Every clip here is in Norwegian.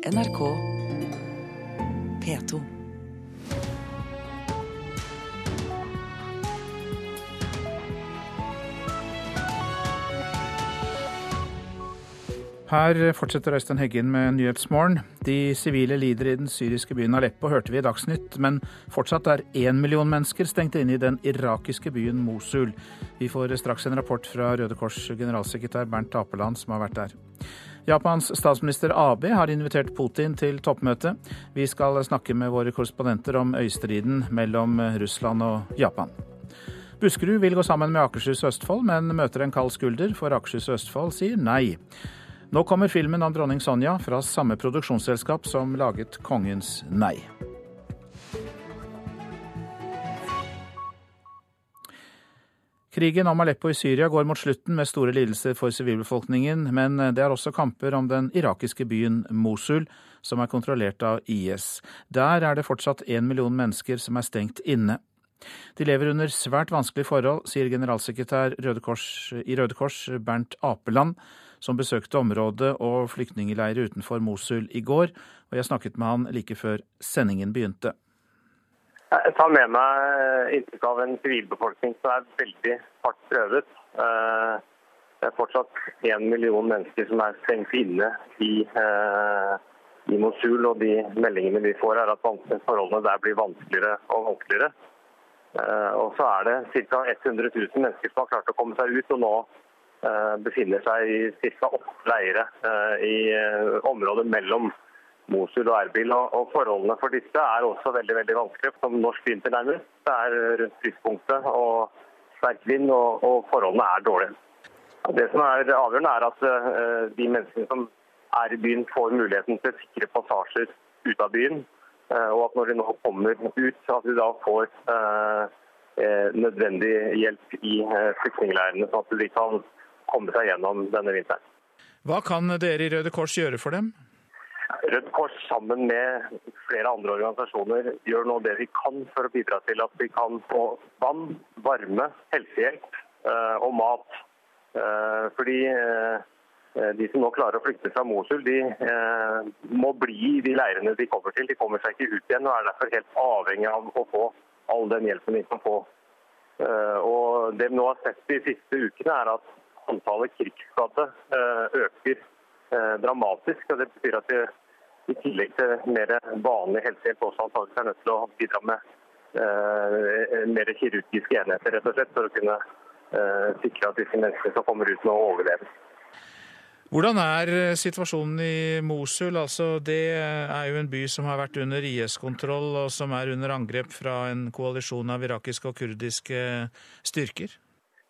NRK P2. Her fortsetter Øystein Heggen med Nyhetsmorgen. De sivile lider i den syriske byen Aleppo, hørte vi i Dagsnytt, men fortsatt er én million mennesker stengt inne i den irakiske byen Mosul. Vi får straks en rapport fra Røde Kors generalsekretær Bernt Apeland, som har vært der. Japans statsminister Abe har invitert Putin til toppmøte. Vi skal snakke med våre korrespondenter om øystriden mellom Russland og Japan. Buskerud vil gå sammen med Akershus og Østfold, men møter en kald skulder, for Akershus og Østfold sier nei. Nå kommer filmen om dronning Sonja fra samme produksjonsselskap som laget Kongens nei. Krigen om Aleppo i Syria går mot slutten med store lidelser for sivilbefolkningen, men det er også kamper om den irakiske byen Mosul, som er kontrollert av IS. Der er det fortsatt én million mennesker som er stengt inne. De lever under svært vanskelige forhold, sier generalsekretær Røde Kors, i Røde Kors Bernt Apeland, som besøkte området og flyktningleirer utenfor Mosul i går. Og jeg snakket med han like før sendingen begynte. Jeg tar med meg inntrykk av en sivilbefolkning som er veldig hardt prøvet. Eh, det er fortsatt én million mennesker som er stengt inne i, eh, i Mosul. Og de meldingene vi får, er at forholdene der blir vanskeligere og vanskeligere. Eh, og så er det ca. 100 000 mennesker som har klart å komme seg ut. og nå befinner seg i ca. åtte leire i området mellom Mosul og Erbil. Og Forholdene for disse er også veldig veldig vanskelige. Som norsk vinter nærmest. Det er rundt fryspunktet og sterk vind, og, og, forholdene er dårlige. Det som er avgjørende, er at uh, de menneskene som er i byen, får muligheten til sikre passasjer ut av byen. Uh, og at når de nå kommer ut, at de da får uh, nødvendig hjelp i flyktningleirene, sånn at de kan komme seg gjennom denne vinteren. Hva kan dere i Røde Kors gjøre for dem? Rødt Kors sammen med flere andre organisasjoner gjør nå det vi kan for å bidra til at vi kan få vann, varme, helsehjelp uh, og mat. Uh, fordi uh, de som nå klarer å flykte fra Mosul, de må bli i de leirene de kommer til. De kommer seg ikke ut igjen og er derfor helt avhengig av å få all den hjelpen de kan få. Og Det vi nå har sett de siste ukene, er at antallet krigsskadde øker dramatisk. og Det betyr at vi i tillegg til mer vanlig helsehjelp også antakelig er nødt til å bidra med eh, mer kirurgiske enheter, rett og slett, for å kunne eh, sikre at disse menneskene som kommer ut, nå overlever. Hvordan er eh, situasjonen i Mosul? Altså, det er jo en by som har vært under IS-kontroll, og som er under angrep fra en koalisjon av irakiske og kurdiske styrker?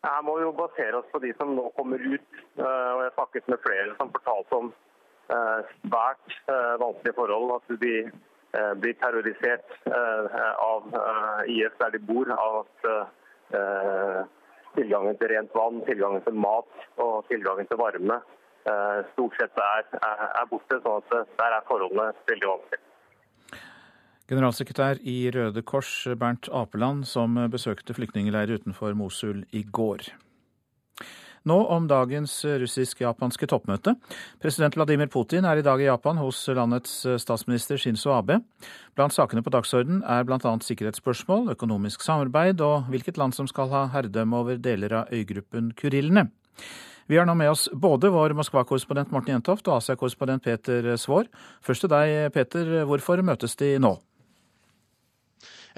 Her må vi jo basere oss på de som nå kommer ut. og Jeg snakket med flere som fortalte om Eh, svært eh, vanskelige forhold. At de eh, blir terrorisert av IS der de bor. av at tilgangen til rent vann, tilgangen til mat og tilgangen til varme stort sett er, er borte. sånn at der er forholdene veldig vanskelige. Generalsekretær i Røde Kors, Bernt Apeland, som besøkte flyktningleirer utenfor Mosul i går. Nå om dagens russisk-japanske toppmøte. President Vladimir Putin er i dag i Japan hos landets statsminister Shinzo Abe. Blant sakene på dagsorden er bl.a. sikkerhetsspørsmål, økonomisk samarbeid og hvilket land som skal ha herredømme over deler av øygruppen Kurillene. Vi har nå med oss både vår Moskva-korrespondent Morten Jentoft og Asia-korrespondent Peter Svaar. Først til deg, Peter. Hvorfor møtes de nå?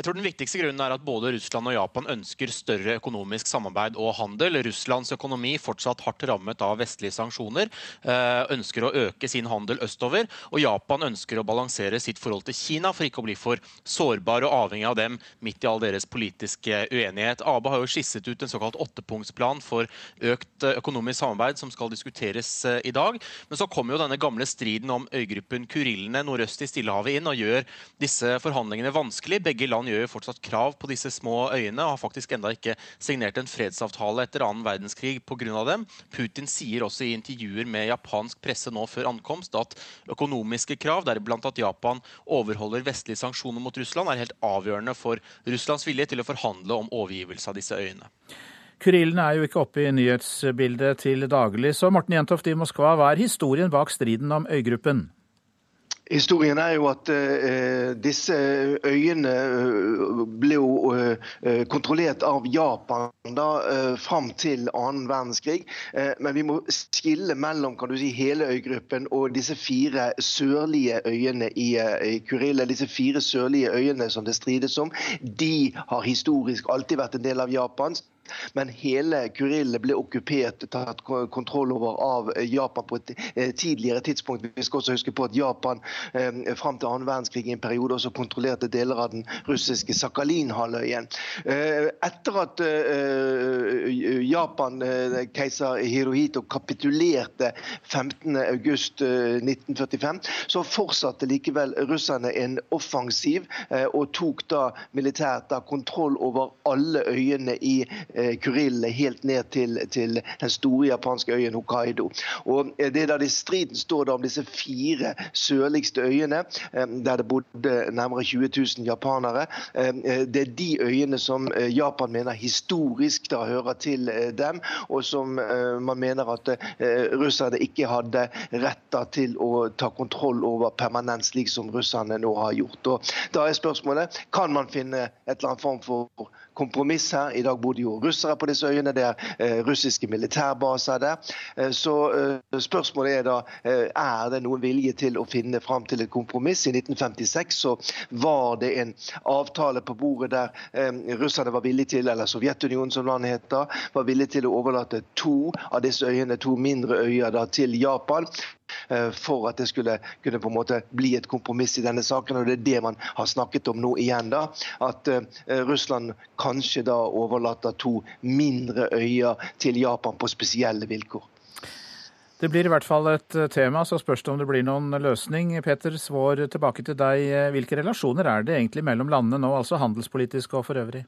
Jeg tror den viktigste grunnen er at både Russland og Japan ønsker større økonomisk samarbeid og handel. Russlands økonomi fortsatt hardt rammet av vestlige sanksjoner. Eh, ønsker å øke sin handel østover. Og Japan ønsker å balansere sitt forhold til Kina for ikke å bli for sårbar og avhengig av dem midt i all deres politiske uenighet. Abe har jo skisset ut en såkalt åttepunktsplan for økt eh, økonomisk samarbeid som skal diskuteres eh, i dag. Men så kommer jo denne gamle striden om øygruppen Kurillene nordøst i Stillehavet inn og gjør disse forhandlingene vanskelig. Begge land gjør jo fortsatt krav på disse små øyene og har faktisk enda ikke signert en fredsavtale etter annen verdenskrig pga. dem. Putin sier også i intervjuer med japansk presse nå før ankomst at økonomiske krav, deriblant at Japan overholder vestlige sanksjoner mot Russland, er helt avgjørende for Russlands vilje til å forhandle om overgivelse av disse øyene. Kurilen er jo ikke oppe i nyhetsbildet til daglig, så Morten Jentoft i Moskva, hva er historien bak striden om øygruppen? Historien er jo at uh, disse øyene uh, ble jo uh, kontrollert av Japan da, fram til annen verdenskrig. men vi må skille mellom kan du si, hele øygruppen og disse fire sørlige øyene i, i Kurille. Disse fire sørlige øyene som det strides om, de har historisk alltid vært en del av Japans men hele Kurille ble okkupert, tatt kontroll over av Japan på et eh, tidligere tidspunkt. Vi skal også huske på at Japan eh, fram til annen verdenskrig i en periode også kontrollerte deler av den russiske Sakhalin-halvøyen. Eh, etter at Japan, keiser Hirohito, kapitulerte 15.8.1945, så fortsatte likevel russerne en offensiv og tok da militært da kontroll over alle øyene i Eh, Kurille helt ned til, til, den store japanske øyen Hokkaido. Og eh, det da Striden står da om disse fire sørligste øyene, eh, der det bodde nærmere 20 000 japanere. Det er de øyene som Japan mener historisk da hører til dem, og som man mener at russerne ikke hadde retter til å ta kontroll over permanent, slik som russerne nå har gjort. Og da er spørsmålet kan man finne et eller annet form for kompromiss her. I dag bodde jo russere på disse øyene, det er eh, russiske militærbaser der. Eh, så eh, spørsmålet er da er det noen vilje til å finne fram til et kompromiss. I 1956 så var det en avtale på bordet der russerne var villige til, eller Sovjetunionen som landet heter, var villige til å overlate to av disse øyene, to mindre øyer, da, til Japan. Eh, for at det skulle kunne på en måte bli et kompromiss i denne saken. og Det er det man har snakket om nå igjen. da, At eh, Russland kanskje da overlater to mindre øyer til Japan på spesielle vilkår. Det blir i hvert fall et eh, tema, så spørs det om det blir noen løsning. Peter Svår, tilbake til deg. Hvilke relasjoner er det egentlig mellom landene nå, altså handelspolitisk og for øvrig?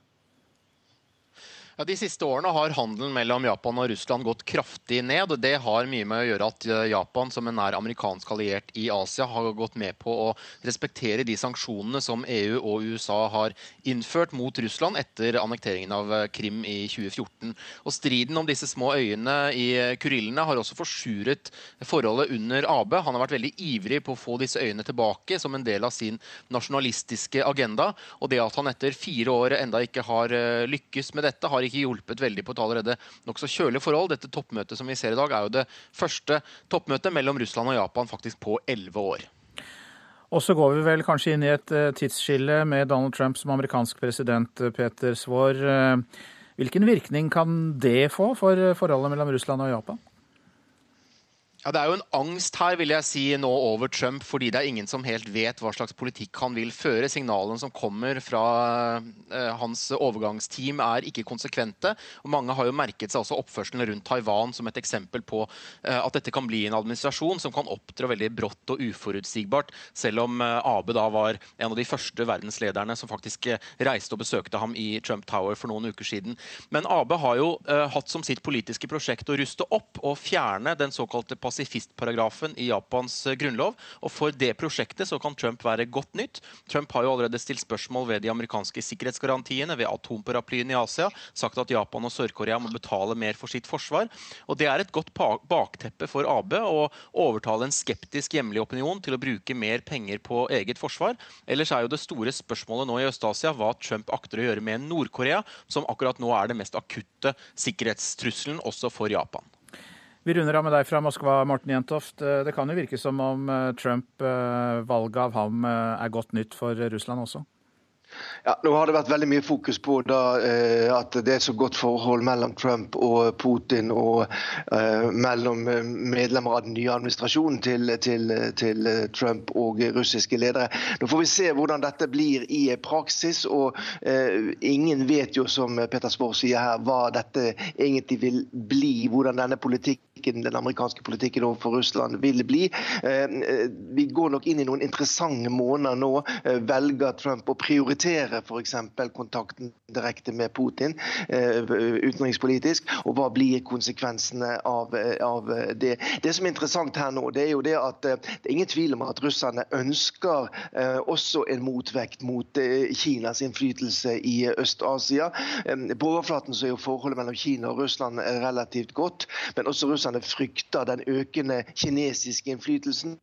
Ja, De siste årene har handelen mellom Japan og Russland gått kraftig ned. og Det har mye med å gjøre at eh, Japan, som en nær amerikansk alliert i Asia, har gått med på å respektere de sanksjonene som EU og USA har innført mot Russland etter annekteringen av eh, Krim i 2014. Og Striden om disse små øyene i eh, Kurillene har også forsuret forholdet under AB. Han har vært veldig ivrig på å få disse øyene tilbake som en del av sin nasjonalistiske agenda. Og det at han etter fire år enda ikke har lykkes med dette, har ikke hjulpet veldig på et allerede nokså kjølig forhold. Dette toppmøtet som vi ser i dag, er jo det første toppmøtet mellom Russland og Japan faktisk på elleve år. Og så går vi vel kanskje inn i et eh, tidsskille med Donald Trump som amerikansk president, eh, Peter Svaar. Eh, hvilken virkning kan det få for forholdet mellom Russland og Japan? Ja, Det er jo en angst her vil jeg si, nå over Trump, fordi det er ingen som helt vet hva slags politikk han vil føre. Signalene som kommer fra eh, hans overgangsteam er ikke konsekvente. og Mange har jo merket seg også oppførselen rundt Taiwan som et eksempel på eh, at dette kan bli en administrasjon som kan opptre veldig brått og uforutsigbart, selv om eh, Abe da var en av de første verdenslederne som faktisk eh, reiste og besøkte ham i Trump Tower for noen uker siden. Men Abe har jo eh, hatt som sitt politiske prosjekt å ruste opp og fjerne den såkalte pasifistparagrafen i Japans eh, grunnlov. Og for det prosjektet så kan Trump være godt nytt. Trump har jo allerede stilt spørsmål ved de amerikanske sikkerhetsgarantiene, ved atomparaplyen i Asia, sagt at Japan og Sør-Korea må betale mer for sitt forsvar. Og det er et godt bakteppe for AB å overtale en skeptisk hjemlig opinion til å bruke mer penger på eget forsvar. Ellers er jo det store spørsmålet nå i Øst-Asia hva Trump akter å gjøre med Nord-Korea, som akkurat nå er det mest akutte sikkerhetstrusselen også for Japan. Vi runder av med deg fra Moskva, Morten Jentoft. Eh, det kan jo virke som om eh, Trump, eh, valget av ham, er godt nytt for Russland også? Ja, nå har det vært veldig mye fokus på da, eh, at det er så godt forhold mellom Trump og Putin, og eh, mellom medlemmer av den nye administrasjonen til, til, til, Trump og russiske ledere. Nå får vi se hvordan dette blir i praksis. og eh, Ingen vet jo, som Peter Svaar sier her, hva dette egentlig vil bli. Hvordan denne politikken den amerikanske politikken overfor Russland vil bli. Eh, vi går nok inn i noen interessante måneder nå. Eh, velger Trump å prioritere akseptere f.eks. kontakten direkte med Putin utenrikspolitisk, og hva blir konsekvensene av, av, det. Det som er interessant her nå, det er jo det at det er ingen tvil om at russerne ønsker også en motvekt mot Kinas innflytelse i Øst-Asia. På overflaten så er jo forholdet mellom Kina og Russland relativt godt, men også russerne frykter den økende kinesiske innflytelsen.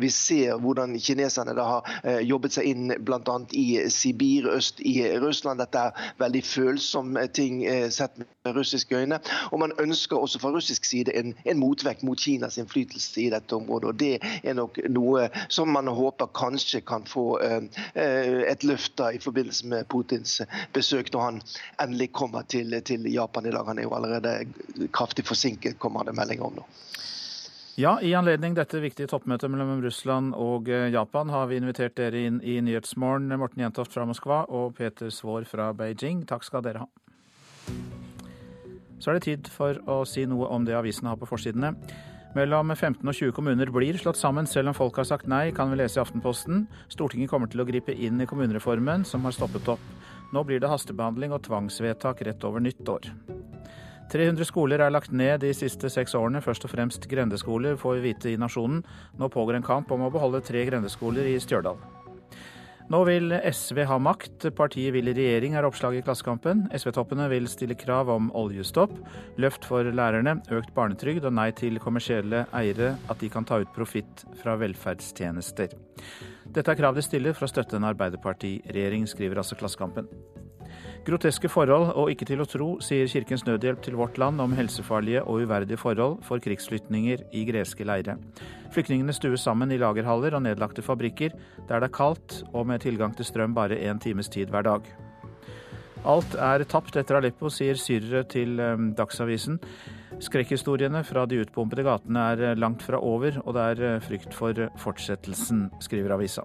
Vi ser hvordan kineserne da har eh, jobbet seg inn bl.a. i Sibir øst i Russland. Dette er veldig følsomme ting eh, sett med russiske øyne. Og man ønsker også fra russisk side en, en motvekt mot Kinas innflytelse i dette området. og Det er nok noe som man håper kanskje kan få eh, et løft i forbindelse med Putins besøk når han endelig kommer til, til Japan i dag. Han er jo allerede kraftig forsinket, kommer det meldinger om nå. Ja, I anledning dette viktige toppmøtet mellom Russland og eh, Japan har vi invitert dere inn i Nyhetsmorgen, Morten Jentoft fra Moskva og Peter Svaar fra Beijing. Takk skal dere ha. Så er det tid for å si noe om det avisene har på forsidene. Mellom 15 og 20 kommuner blir slått sammen selv om folk har sagt nei, kan vi lese i Aftenposten. Stortinget kommer til å gripe inn i kommunereformen, som har stoppet opp. Nå blir det hastebehandling og tvangsvedtak rett over nyttår. 300 skoler er lagt ned de siste seks årene, først og fremst grendeskoler, får vi vite i Nasjonen. Nå pågår en kamp om å beholde tre grendeskoler i Stjørdal. Nå vil SV ha makt, partiet vil i regjering, er oppslaget i Klassekampen. SV-toppene vil stille krav om oljestopp, løft for lærerne, økt barnetrygd og nei til kommersielle eiere at de kan ta ut profitt fra velferdstjenester. Dette er krav de stiller for å støtte en Arbeiderparti-regjering, skriver altså Klassekampen. Groteske forhold og ikke til å tro, sier Kirkens Nødhjelp til Vårt Land om helsefarlige og uverdige forhold for krigsflyktninger i greske leire. Flyktningene stues sammen i lagerhaller og nedlagte fabrikker, der det er kaldt og med tilgang til strøm bare én times tid hver dag. Alt er tapt etter Aleppo, sier syrere til eh, Dagsavisen. Skrekkhistoriene fra de utbombede gatene er eh, langt fra over, og det er eh, frykt for fortsettelsen, skriver avisa.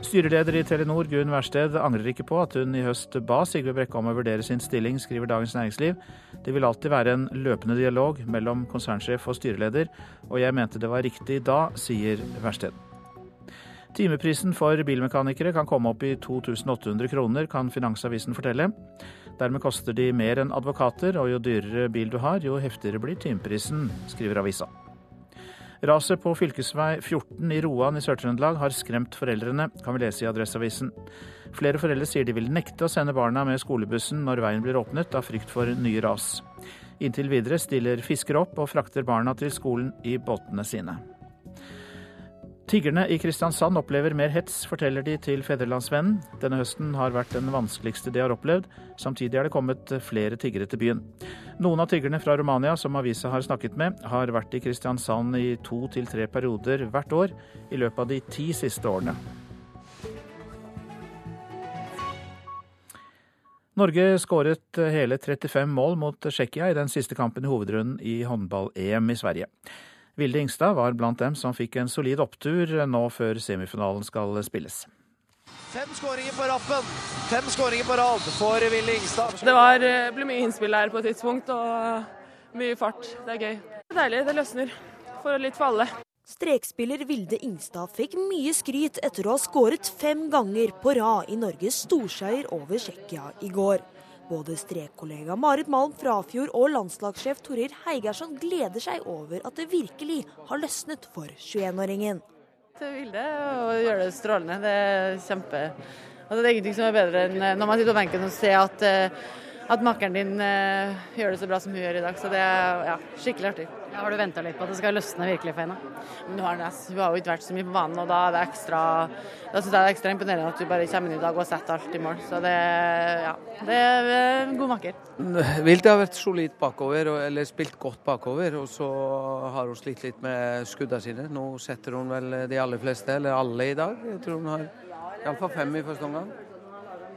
Styreleder i Telenor, Gunn Wærsted, angrer ikke på at hun i høst ba Sigve Brekke om å vurdere sin stilling, skriver Dagens Næringsliv. Det vil alltid være en løpende dialog mellom konsernsjef og styreleder, og jeg mente det var riktig da, sier Wærsted. Timeprisen for bilmekanikere kan komme opp i 2800 kroner, kan Finansavisen fortelle. Dermed koster de mer enn advokater, og jo dyrere bil du har, jo heftigere blir timeprisen, skriver avisa. Raset på fv. 14 i Roan i Sør-Trøndelag har skremt foreldrene, kan vi lese i Adresseavisen. Flere foreldre sier de vil nekte å sende barna med skolebussen når veien blir åpnet, av frykt for nye ras. Inntil videre stiller fiskere opp og frakter barna til skolen i båtene sine. Tiggerne i Kristiansand opplever mer hets, forteller de til Fedrelandsvennen. Denne høsten har vært den vanskeligste de har opplevd. Samtidig er det kommet flere tiggere til byen. Noen av tiggerne fra Romania som avisa har snakket med, har vært i Kristiansand i to til tre perioder hvert år i løpet av de ti siste årene. Norge skåret hele 35 mål mot Tsjekkia i den siste kampen i hovedrunden i håndball-EM i Sverige. Vilde Ingstad var blant dem som fikk en solid opptur nå før semifinalen skal spilles. Fem skåringer på rappen, fem skåringer på rad for Vilde Ingstad. Det var, eh, ble mye innspill her på et tidspunkt, og mye fart. Det er gøy. Det er deilig, det løsner. Får litt for alle. Strekspiller Vilde Ingstad fikk mye skryt etter å ha skåret fem ganger på rad i Norges storseier over Tsjekkia i går. Både strekkollega Marit Malm Frafjord og landslagssjef Torir Heigersson gleder seg over at det virkelig har løsnet for 21-åringen. Det vil det, og gjøre det strålende. Det er kjempe... Altså, det er ingenting som er bedre enn når man sitter på benken og ser at uh, at makkeren din uh, gjør det så bra som hun gjør i dag. Så det er ja, skikkelig artig. Ja, har du venta litt på at det skal løsne virkelig for henne? Men hun har, hun har jo ikke vært så mye på banen, og da er det ekstra da synes jeg det er ekstra imponerende at du bare kommer inn i dag og setter alt i mål. Så det, ja, det er en god makker. Vilde har vært solid bakover, eller spilt godt bakover. Og så har hun slitt litt med skuddene sine. Nå setter hun vel de aller fleste, eller alle i dag. Jeg tror hun har iallfall fem i første omgang.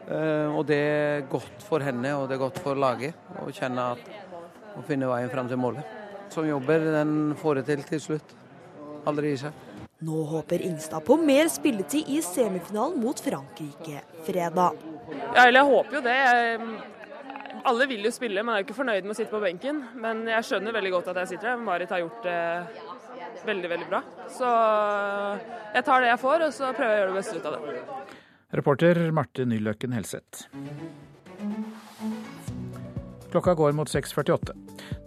Eh, og det er godt for henne og det er godt for laget å kjenne at å finne veien fram til målet. Som jobber, den får det til til slutt. Aldri gi seg. Nå håper Ingstad på mer spilletid i semifinalen mot Frankrike fredag. Ja, eller jeg håper jo det. Alle vil jo spille, man er jo ikke fornøyd med å sitte på benken. Men jeg skjønner veldig godt at jeg sitter her. Marit har gjort det veldig, veldig bra. Så jeg tar det jeg får, og så prøver jeg å gjøre det beste ut av det. Reporter Marte Nyløkken Helseth. Klokka går mot 6.48.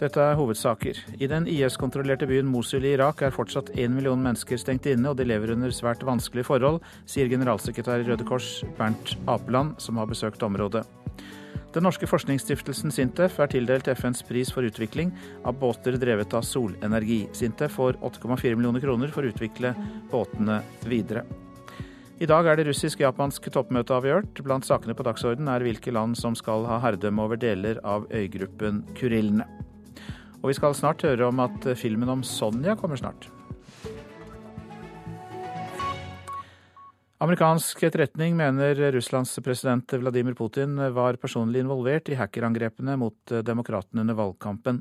Dette er hovedsaker. I den IS-kontrollerte byen Mosul i Irak er fortsatt én million mennesker stengt inne, og de lever under svært vanskelige forhold, sier generalsekretær i Røde Kors Bernt Apeland, som har besøkt området. Den norske forskningsstiftelsen Sintef er tildelt FNs pris for utvikling av båter drevet av solenergi. Sintef får 8,4 millioner kroner for å utvikle båtene videre. I dag er det russisk-japansk toppmøte avgjort. Blant sakene på dagsorden er hvilke land som skal ha herredømme over deler av øygruppen Kurillene. Og vi skal snart høre om at filmen om Sonja kommer snart. Amerikansk etterretning mener Russlands president Vladimir Putin var personlig involvert i hackerangrepene mot demokratene under valgkampen.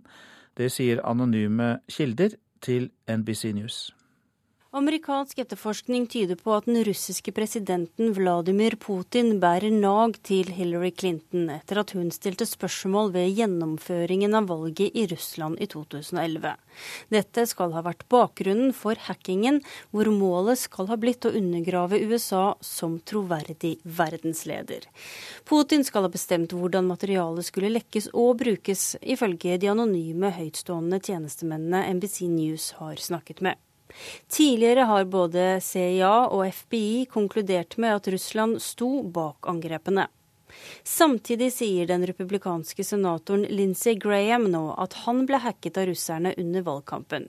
Det sier anonyme kilder til NBC News. Amerikansk etterforskning tyder på at den russiske presidenten Vladimir Putin bærer nag til Hillary Clinton etter at hun stilte spørsmål ved gjennomføringen av valget i Russland i 2011. Dette skal ha vært bakgrunnen for hackingen, hvor målet skal ha blitt å undergrave USA som troverdig verdensleder. Putin skal ha bestemt hvordan materialet skulle lekkes og brukes, ifølge de anonyme høytstående tjenestemennene NBC News har snakket med. Tidligere har både CIA og FBI konkludert med at Russland sto bak angrepene. Samtidig sier den republikanske senatoren Lindsey Graham nå at han ble hacket av russerne under valgkampen.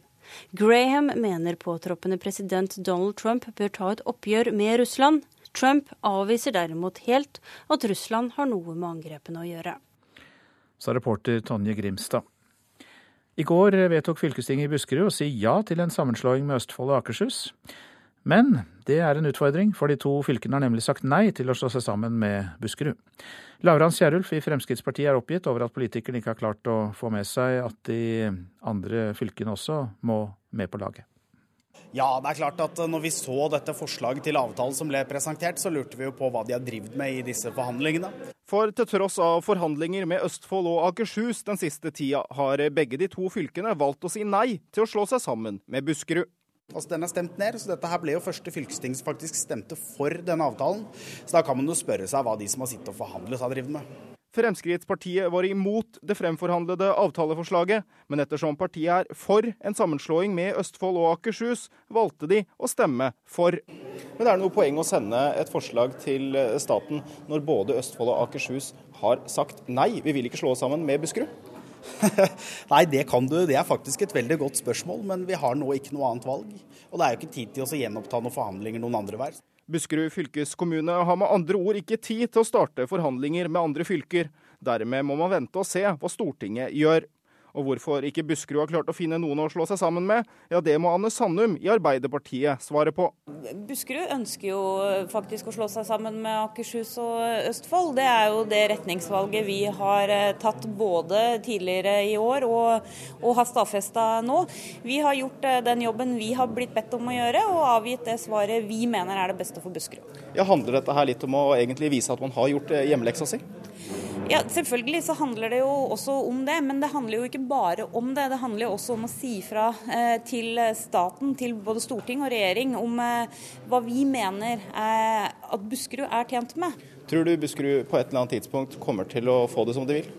Graham mener påtroppende president Donald Trump bør ta et oppgjør med Russland. Trump avviser derimot helt at Russland har noe med angrepene å gjøre. Sa reporter Tonje Grimstad. I går vedtok fylkestinget i Buskerud å si ja til en sammenslåing med Østfold og Akershus. Men det er en utfordring, for de to fylkene har nemlig sagt nei til å slå seg sammen med Buskerud. Lavrans Kierulf i Fremskrittspartiet er oppgitt over at politikerne ikke har klart å få med seg at de andre fylkene også må med på laget. Ja, det er klart at når vi så dette forslaget til avtale som ble presentert, så lurte vi jo på hva de har drevet med i disse forhandlingene. For til tross av forhandlinger med Østfold og Akershus den siste tida, har begge de to fylkene valgt å si nei til å slå seg sammen med Buskerud. Altså, Den er stemt ned, så dette her ble jo første fylkesting som faktisk stemte for denne avtalen. Så da kan man jo spørre seg hva de som har sittet og forhandlet, har drevet med. Fremskrittspartiet var imot det fremforhandlede avtaleforslaget, men ettersom partiet er for en sammenslåing med Østfold og Akershus, valgte de å stemme for. Men er det noe poeng å sende et forslag til staten når både Østfold og Akershus har sagt nei, vi vil ikke slå oss sammen med Buskerud? Nei, det kan du. Det er faktisk et veldig godt spørsmål, men vi har nå ikke noe annet valg. Og det er jo ikke tid til å gjenoppta noen forhandlinger noen andre vær. Buskerud fylkeskommune har med andre ord ikke tid til å starte forhandlinger med andre fylker. Dermed må man vente og se hva Stortinget gjør. Og hvorfor ikke Buskerud har klart å finne noen å slå seg sammen med, ja det må Anne Sandum i Arbeiderpartiet svare på. Buskerud ønsker jo faktisk å slå seg sammen med Akershus og Østfold. Det er jo det retningsvalget vi har eh, tatt både tidligere i år og, og har stadfesta nå. Vi har gjort eh, den jobben vi har blitt bedt om å gjøre, og avgitt det svaret vi mener er det beste for Buskerud. Ja, Handler dette her litt om å egentlig vise at man har gjort eh, hjemmeleksa si? Ja, Selvfølgelig så handler det jo også om det, men det handler jo ikke bare om det. Det handler jo også om å si fra eh, til staten, til både storting og regjering, om eh, hva vi mener eh, at Buskerud er tjent med. Tror du Buskerud på et eller annet tidspunkt kommer til å få det som de vil?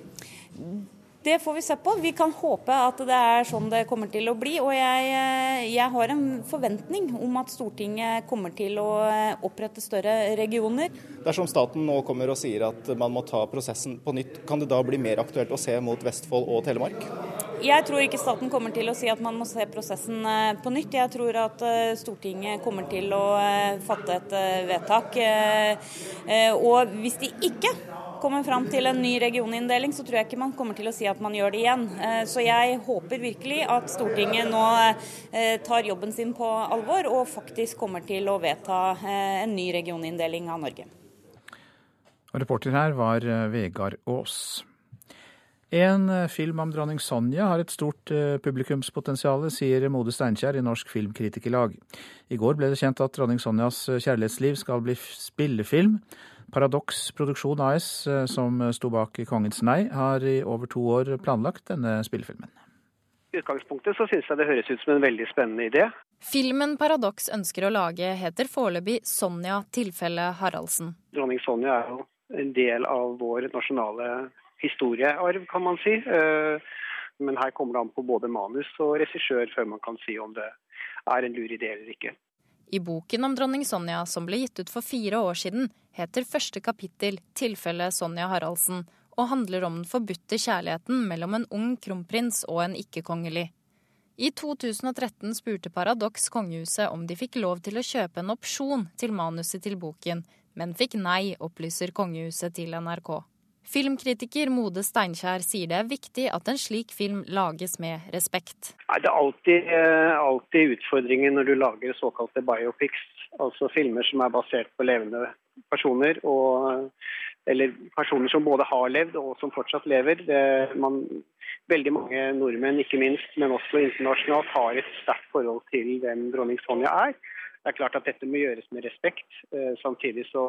Det får vi se på. Vi kan håpe at det er sånn det kommer til å bli. Og jeg, jeg, har en forventning om at Stortinget kommer til å opprette større regioner. Dersom staten nå kommer og sier at man må ta prosessen på nytt, kan det da bli mer aktuelt å se mot Vestfold og Telemark? Jeg tror ikke staten kommer til å si at man må se prosessen på nytt. Jeg tror at Stortinget kommer til å fatte et vedtak. Og hvis de ikke kommer fram til en ny regioninndeling, så tror jeg ikke man kommer til å si at man gjør det igjen. Så jeg håper virkelig at Stortinget nå tar jobben sin på alvor og faktisk kommer til å vedta en ny regioninndeling av Norge. Reporter her var Vegard Aas. En film om dronning Sonja har et stort publikumspotensial, sier Mode Steinkjer i Norsk Filmkritikerlag. I går ble det kjent at dronning Sonjas kjærlighetsliv skal bli spillefilm. Paradox Produksjon AS, som sto bak Kongens nei, har i over to år planlagt denne spillefilmen. I utgangspunktet så syns jeg det høres ut som en veldig spennende idé. Filmen Paradox ønsker å lage heter foreløpig Sonja tilfelle Haraldsen. Dronning Sonja er jo en del av vår nasjonale historiearv, kan man si. Eh, men her kommer det an på både manus og regissør før man kan si om det er en lur idé eller ikke. I boken om dronning Sonja, som ble gitt ut for fire år siden, heter første kapittel 'Tilfelle Sonja Haraldsen' og handler om den forbudte kjærligheten mellom en ung kronprins og en ikke-kongelig. I 2013 spurte Paradox kongehuset om de fikk lov til å kjøpe en opsjon til manuset til boken, men fikk nei, opplyser kongehuset til NRK. Filmkritiker Mode Steinkjer sier det er viktig at en slik film lages med respekt. Det er alltid, eh, alltid utfordringer når du lager såkalte biopics, altså filmer som er basert på levende personer. Og, eller personer som både har levd og som fortsatt lever. Man, veldig mange nordmenn, ikke minst, men også internasjonalt, har et sterkt forhold til hvem dronning Sonja er. Det er klart at dette må gjøres med respekt. Eh, samtidig så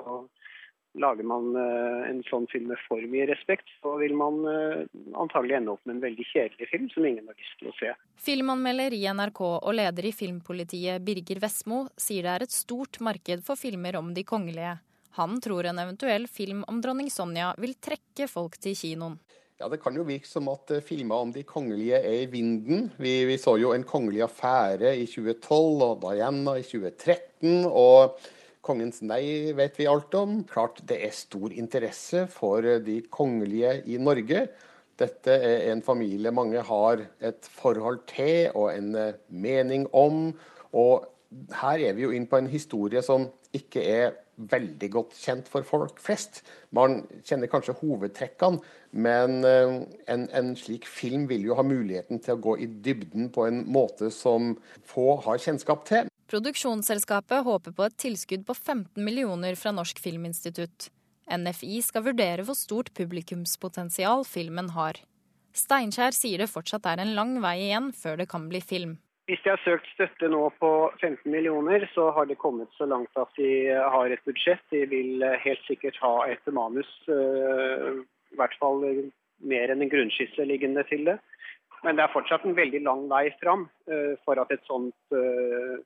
Lager man eh, en sånn film med for mye respekt, så vil man eh, antagelig ende opp med en veldig kjedelig film som ingen har lyst til å se. Filmanmelder i NRK og leder i Filmpolitiet Birger Vestmo sier det er et stort marked for filmer om de kongelige. Han tror en eventuell film om dronning Sonja vil trekke folk til kinoen. Ja, Det kan jo virke som at eh, filmer om de kongelige er i vinden. Vi, vi så jo En kongelig affære i 2012 og Diana i 2013. og Kongens nei vet vi alt om. Klart det er stor interesse for de kongelige i Norge. Dette er en familie mange har et forhold til og en eh, mening om. Og her er vi jo inn på en historie som ikke er veldig godt kjent for folk flest. Man kjenner kanskje hovedtrekkene, men eh, en, en, slik film vil jo ha muligheten til å gå i dybden på en måte som få har kjennskap til. Produksjonsselskapet håper på et tilskudd på 15 millioner fra Norsk Filminstitutt. NFI skal vurdere hvor stort publikumspotensial filmen har. Steinkjer sier det fortsatt er en lang vei igjen før det kan bli film. Hvis de har søkt støtte nå på 15 millioner, så har de kommet så langt at de har et budsjett. De vil helt sikkert ha et manus, eh, i hvert fall mer enn en grunnskisse liggende til det. Men det er fortsatt en veldig lang vei fram eh, for at et sånt eh,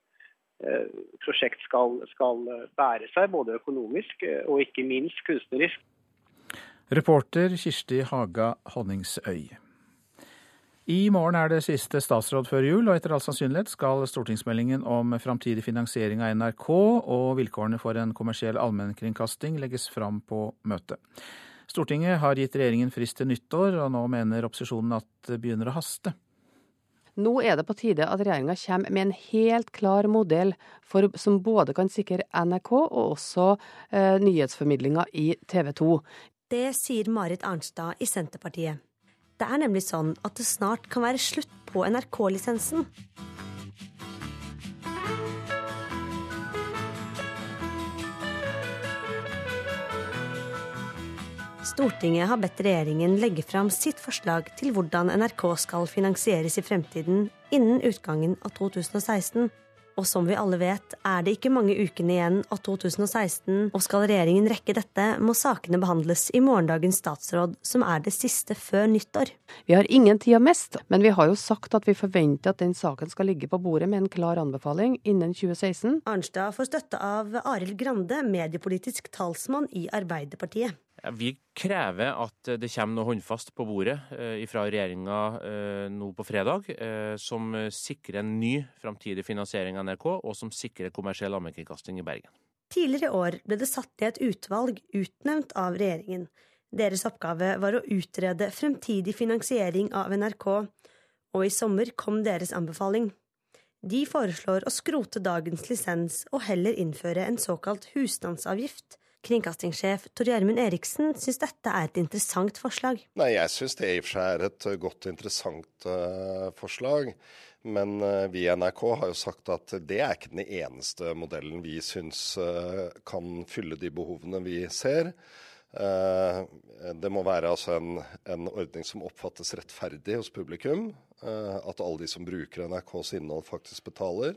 prosjekt skal, skal bære seg, både økonomisk eh, og ikke minst kunstnerisk. Reporter Kirsti Haga Honningsøy. I morgen er det siste statsråd før jul, og etter all sannsynlighet skal stortingsmeldingen om framtidig finansiering av NRK og vilkårene for en kommersiell allmennkringkasting legges fram på møtet. Stortinget har gitt regjeringen frist til nyttår, og nå mener opposisjonen at det begynner å haste. Nå er det på tide at regjeringa kommer med en helt klar modell for, som både kan sikre NRK og også eh, nyhetsformidlinga i TV 2. Det sier Marit Arnstad i Senterpartiet. Det er nemlig sånn at det snart kan være slutt på NRK-lisensen. Stortinget har bedt regjeringen legge fram sitt forslag til hvordan NRK skal finansieres i fremtiden innen utgangen av 2016. Og som vi alle vet, er det ikke mange ukene igjen av 2016, og skal regjeringen rekke dette, må sakene behandles i morgendagens statsråd, som er det siste før nyttår. Vi har ingen tid å miste, men vi har jo sagt at vi forventer at den saken skal ligge på bordet med en klar anbefaling innen 2016. Arnstad får støtte av Arild Grande, mediepolitisk talsmann i Arbeiderpartiet. Vi krever at det kommer noe håndfast på bordet eh, fra regjeringa eh, nå på fredag, eh, som sikrer en ny framtidig finansiering av NRK, og som sikrer kommersiell allmennkringkasting i Bergen. Tidligere i år ble det satt i et utvalg utnevnt av regjeringen. Deres oppgave var å utrede fremtidig finansiering av NRK, og i sommer kom deres anbefaling. De foreslår å skrote dagens lisens og heller innføre en såkalt husstandsavgift Kringkastingssjef Tor Gjermund Eriksen syns dette er et interessant forslag. Nei, Jeg syns det i og for seg er et godt og interessant uh, forslag. Men uh, vi i NRK har jo sagt at det er ikke den eneste modellen vi syns uh, kan fylle de behovene vi ser. det må være altså en, en, ordning som oppfattes rettferdig hos publikum. at alle de som bruker NRKs innhold faktisk betaler.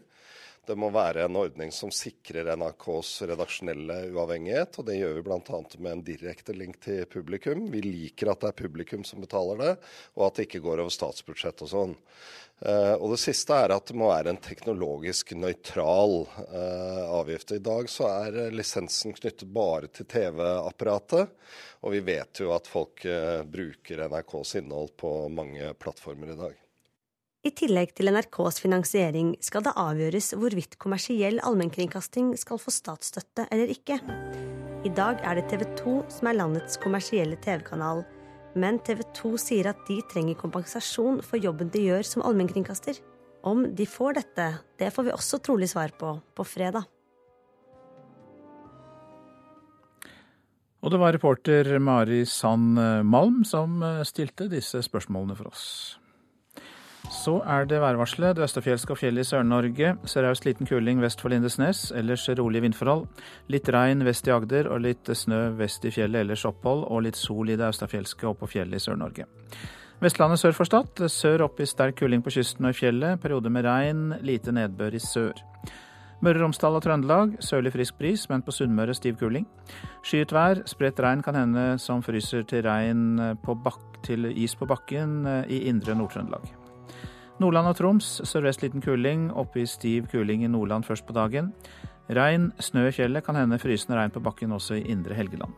Det må være en ordning som sikrer NRKs redaksjonelle uavhengighet, og det gjør vi bl.a. med en direkte link til publikum. Vi liker at det er publikum som betaler det, og at det ikke går over statsbudsjett og sånn. Uh, og det siste er at det må være en teknologisk nøytral uh, avgift. I dag så er lisensen knyttet bare til TV-apparatet, og vi vet jo at folk uh, bruker NRKs innhold på mange plattformer i dag. I tillegg til NRKs finansiering skal det avgjøres hvorvidt kommersiell allmennkringkasting skal få statsstøtte eller ikke. I dag er det TV 2 som er landets kommersielle TV-kanal, men TV 2 sier at de trenger kompensasjon for jobben de gjør som allmennkringkaster. Om de får dette, det får vi også trolig svar på på fredag. Og det var reporter Mari Sand Malm som stilte disse spørsmålene for oss. Så er det værvarselet. Det østafjelske og fjellet i Sør-Norge. Sørøst liten kuling vest for Lindesnes. Ellers rolige vindforhold. Litt regn vest i Agder og litt snø vest i fjellet, ellers opphold. Og litt sol i det østafjellske og på fjellet i Sør-Norge. Vestlandet sør for Stad. Sør opp i sterk kuling på kysten og i fjellet. Perioder med regn. Lite nedbør i sør. Møre og Romsdal og Trøndelag sørlig frisk bris, men på Sunnmøre stiv kuling. Skyet vær, spredt regn kan hende som fryser til regn på bak til is på bakken i indre Nord-Trøndelag. Nordland og Troms sørvest liten kuling, oppe i stiv kuling i Nordland først på dagen. Regn, snø i fjellet, kan hende frysende regn på bakken også i indre Helgeland.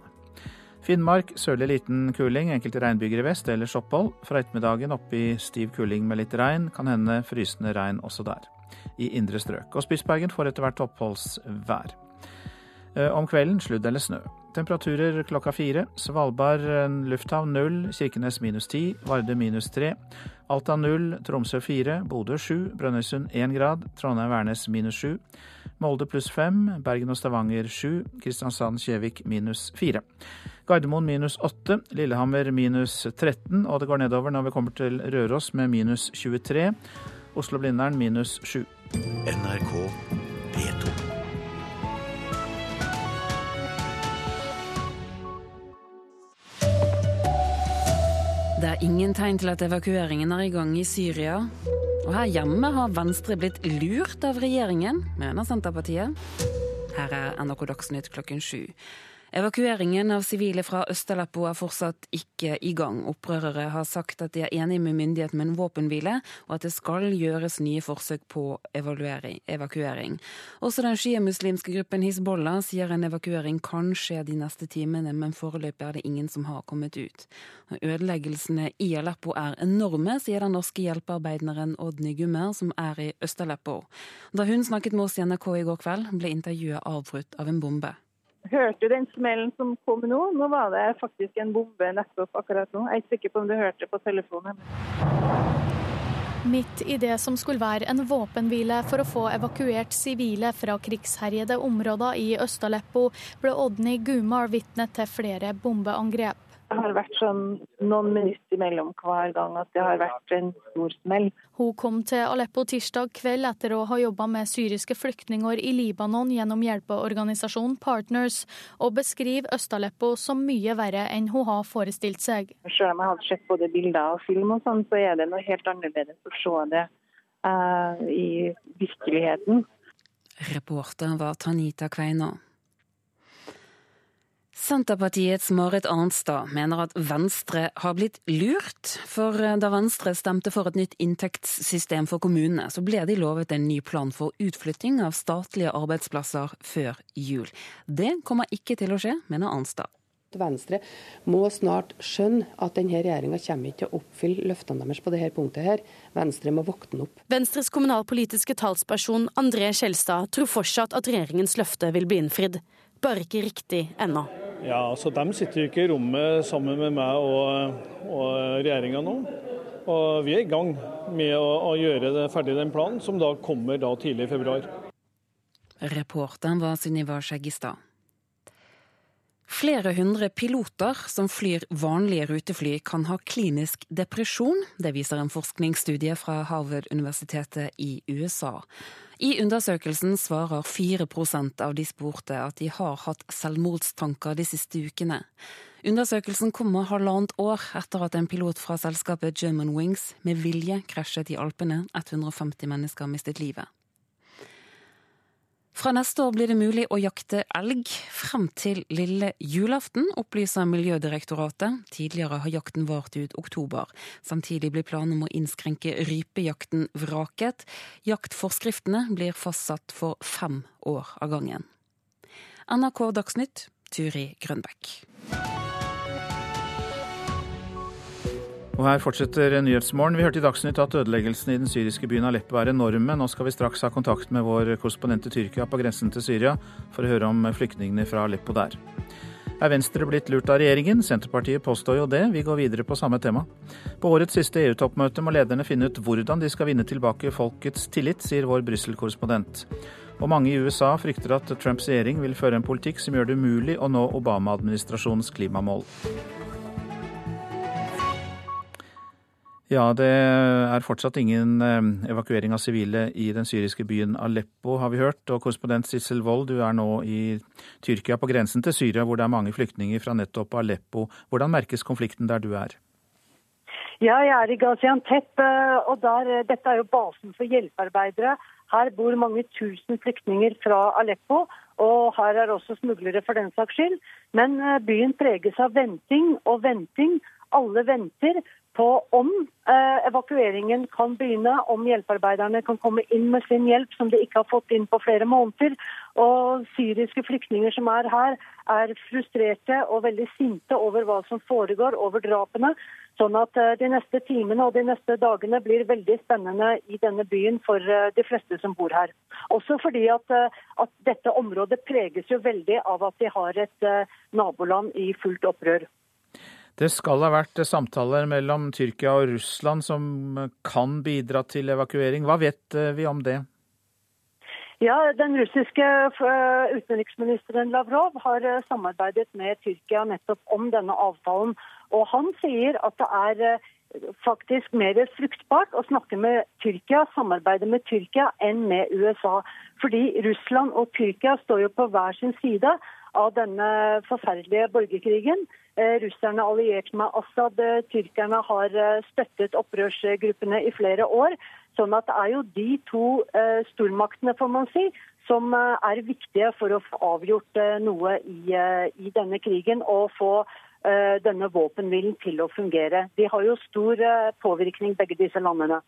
Finnmark sørlig liten kuling, enkelte regnbyger i vest, ellers opphold. Fra ettermiddagen oppe i stiv kuling med litt regn, kan hende frysende regn også der. I indre strøk. Og Spitsbergen får etter hvert oppholdsvær. Eh, om kvelden sludd eller snø. Temperaturer klokka fire. Svalbard lufthavn null, Kirkenes minus ti, Varde minus tre. Alta null, Tromsø fire, Bodø sju, Brønnøysund én grad, Trondheim-Værnes minus sju. Molde pluss fem, Bergen og Stavanger sju, Kristiansand-Kjevik minus fire. Gardermoen minus åtte, Lillehammer minus 13, og det går nedover når vi kommer til Røros med minus 23. Oslo-Blindern minus sju. NRK P2. Det er ingen tegn til at evakueringen er i gang i Syria. Og her hjemme har Venstre blitt lurt av regjeringen, mener Senterpartiet. Her er NRK Dagsnytt klokken sju. Evakueringen av sivile fra Øst-Aleppo er fortsatt ikke i gang. Opprørere har sagt at de er enig med myndighetene med en våpenhvile, og at det skal gjøres nye forsøk på evakuering. Også den sjiamuslimske gruppen Hizbollah sier en evakuering kan skje de neste timene, men foreløpig er det ingen som har kommet ut. Ødeleggelsene i Aleppo er enorme, sier den norske hjelpearbeideren Odny Gummer, som er i Øst-Aleppo. Da hun snakket med oss i NRK i går kveld, ble intervjuet avbrutt av en bombe hørte du den smellen som kom nå? Nå var det faktisk en bombe nettopp akkurat nå. Jeg er ikke sikker på om du hørte på telefonen. Midt i det som skulle være en våpenhvile for å få evakuert sivile fra krigsherjede områder i Øst-Aleppo, ble Odny Gumar vitne til flere bombeangrep. Det har vært sånn noen minutter imellom hver gang at det har vært en stor smell. Hun kom til Aleppo tirsdag kveld etter å ha jobba med syriske flyktninger i Libanon gjennom hjelpeorganisasjonen Partners, og beskriver Øst-Aleppo som mye verre enn hun har forestilt seg. Selv om jeg hadde sett både bilder og film, og sånn, så er det noe helt annerledes å se det uh, i virkeligheten. Reporter var Tanita Kveina. Senterpartiets Marit Arnstad mener at Venstre har blitt lurt. For eh, da Venstre stemte for et nytt inntektssystem for kommunene, så ble de lovet en ny plan for utflytting av statlige arbeidsplasser før jul. Det kommer ikke til å skje, mener Arnstad. Venstre må snart skjønne at denne regjeringa kommer ikke til å oppfylle løftene deres på dette punktet. her. Venstre må våkne opp. Venstres kommunalpolitiske talsperson André Skjelstad tror fortsatt at regjeringens løfte vil bli innfridd. Bare ikke riktig ennå. Ja, altså De sitter jo ikke i rommet sammen med meg og, og regjeringa nå. Og Vi er i gang med å, å gjøre det ferdig den planen, som da kommer da tidlig i februar. Reporteren var Sunniva Skjeggestad. Flere hundre piloter som flyr vanlige rutefly, kan ha klinisk depresjon. Det viser en forskningsstudie fra Harvard-universitetet i USA. I undersøkelsen svarer 4% av de spurte at de har hatt selvmordstanker de siste ukene. Undersøkelsen kommer halvannet år etter at en pilot fra selskapet German Wings med vilje krasjet i Alpene. 150 mennesker mistet livet. Fra neste år blir det mulig å jakte elg frem til lille julaften, opplyser Miljødirektoratet. Tidligere har jakten vart ut oktober. Samtidig blir planen om å innskrenke rypejakten vraket. Jaktforskriftene blir fastsatt for fem år av gangen. NRK Dagsnytt, Turi Grønbekk. Og her fortsetter Nyhetsmorgen. Vi hørte i Dagsnytt at ødeleggelsene i den syriske byen Aleppo er enorme. Nå skal vi straks ha kontakt med vår korrespondent i Tyrkia på grensen til Syria for å høre om flyktningene fra Aleppo der. Er Venstre blitt lurt av regjeringen? Senterpartiet påstår jo det. Vi går videre på samme tema. På årets siste EU-toppmøte må lederne finne ut hvordan de skal vinne tilbake folkets tillit, sier vår Brussel-korrespondent. Og mange i USA frykter at Trumps regjering vil føre en politikk som gjør det umulig å nå Obama-administrasjonens klimamål. Ja, det er fortsatt ingen eh, evakuering av sivile i den syriske byen Aleppo, har vi hørt. Og korrespondent Sissel Wold, du er nå i Tyrkia, på grensen til Syria, hvor det er mange flyktninger fra nettopp Aleppo. Hvordan merkes konflikten der du er? Ja, jeg er i Gaziantep, eh, og der, eh, dette er jo basen for hjelpearbeidere. Her bor mange tusen flyktninger fra Aleppo, og her er også smuglere for den saks skyld. Men byen preges av venting og venting. Alle venter på om eh, evakueringen kan begynne, om hjelpearbeiderne kan komme inn med sin hjelp, som de ikke har fått inn på flere måneder. Og syriske flyktninger som er her, er frustrerte og veldig sinte over hva som foregår, over drapene. Sånn at eh, de neste timene og de neste dagene blir veldig spennende i denne byen for eh, de fleste som bor her. Også fordi at, eh, at dette området preges jo veldig av at de har et naboland i fullt opprør. Det skal ha vært samtaler mellom Tyrkia og Russland som kan bidra til evakuering. Hva vet eh, vi om det? Ja, Den russiske eh, utenriksministeren Lavrov har eh, samarbeidet med Tyrkia nettopp om denne avtalen. Og Han sier at det er faktisk mer fruktbart å snakke med Tyrkia, samarbeide med Tyrkia, enn med USA. Fordi Russland og Tyrkia står jo på hver sin side av denne forferdelige borgerkrigen. Eh, russerne alliert med Assad. Eh, tyrkerne har eh, støttet opprørsgruppene i flere år. Sånn at det er jo de to stormaktene, får man si, som er viktige for å få avgjort noe i, i denne krigen og få denne våpenhvilen til å fungere. De har jo stor påvirkning, begge disse landene.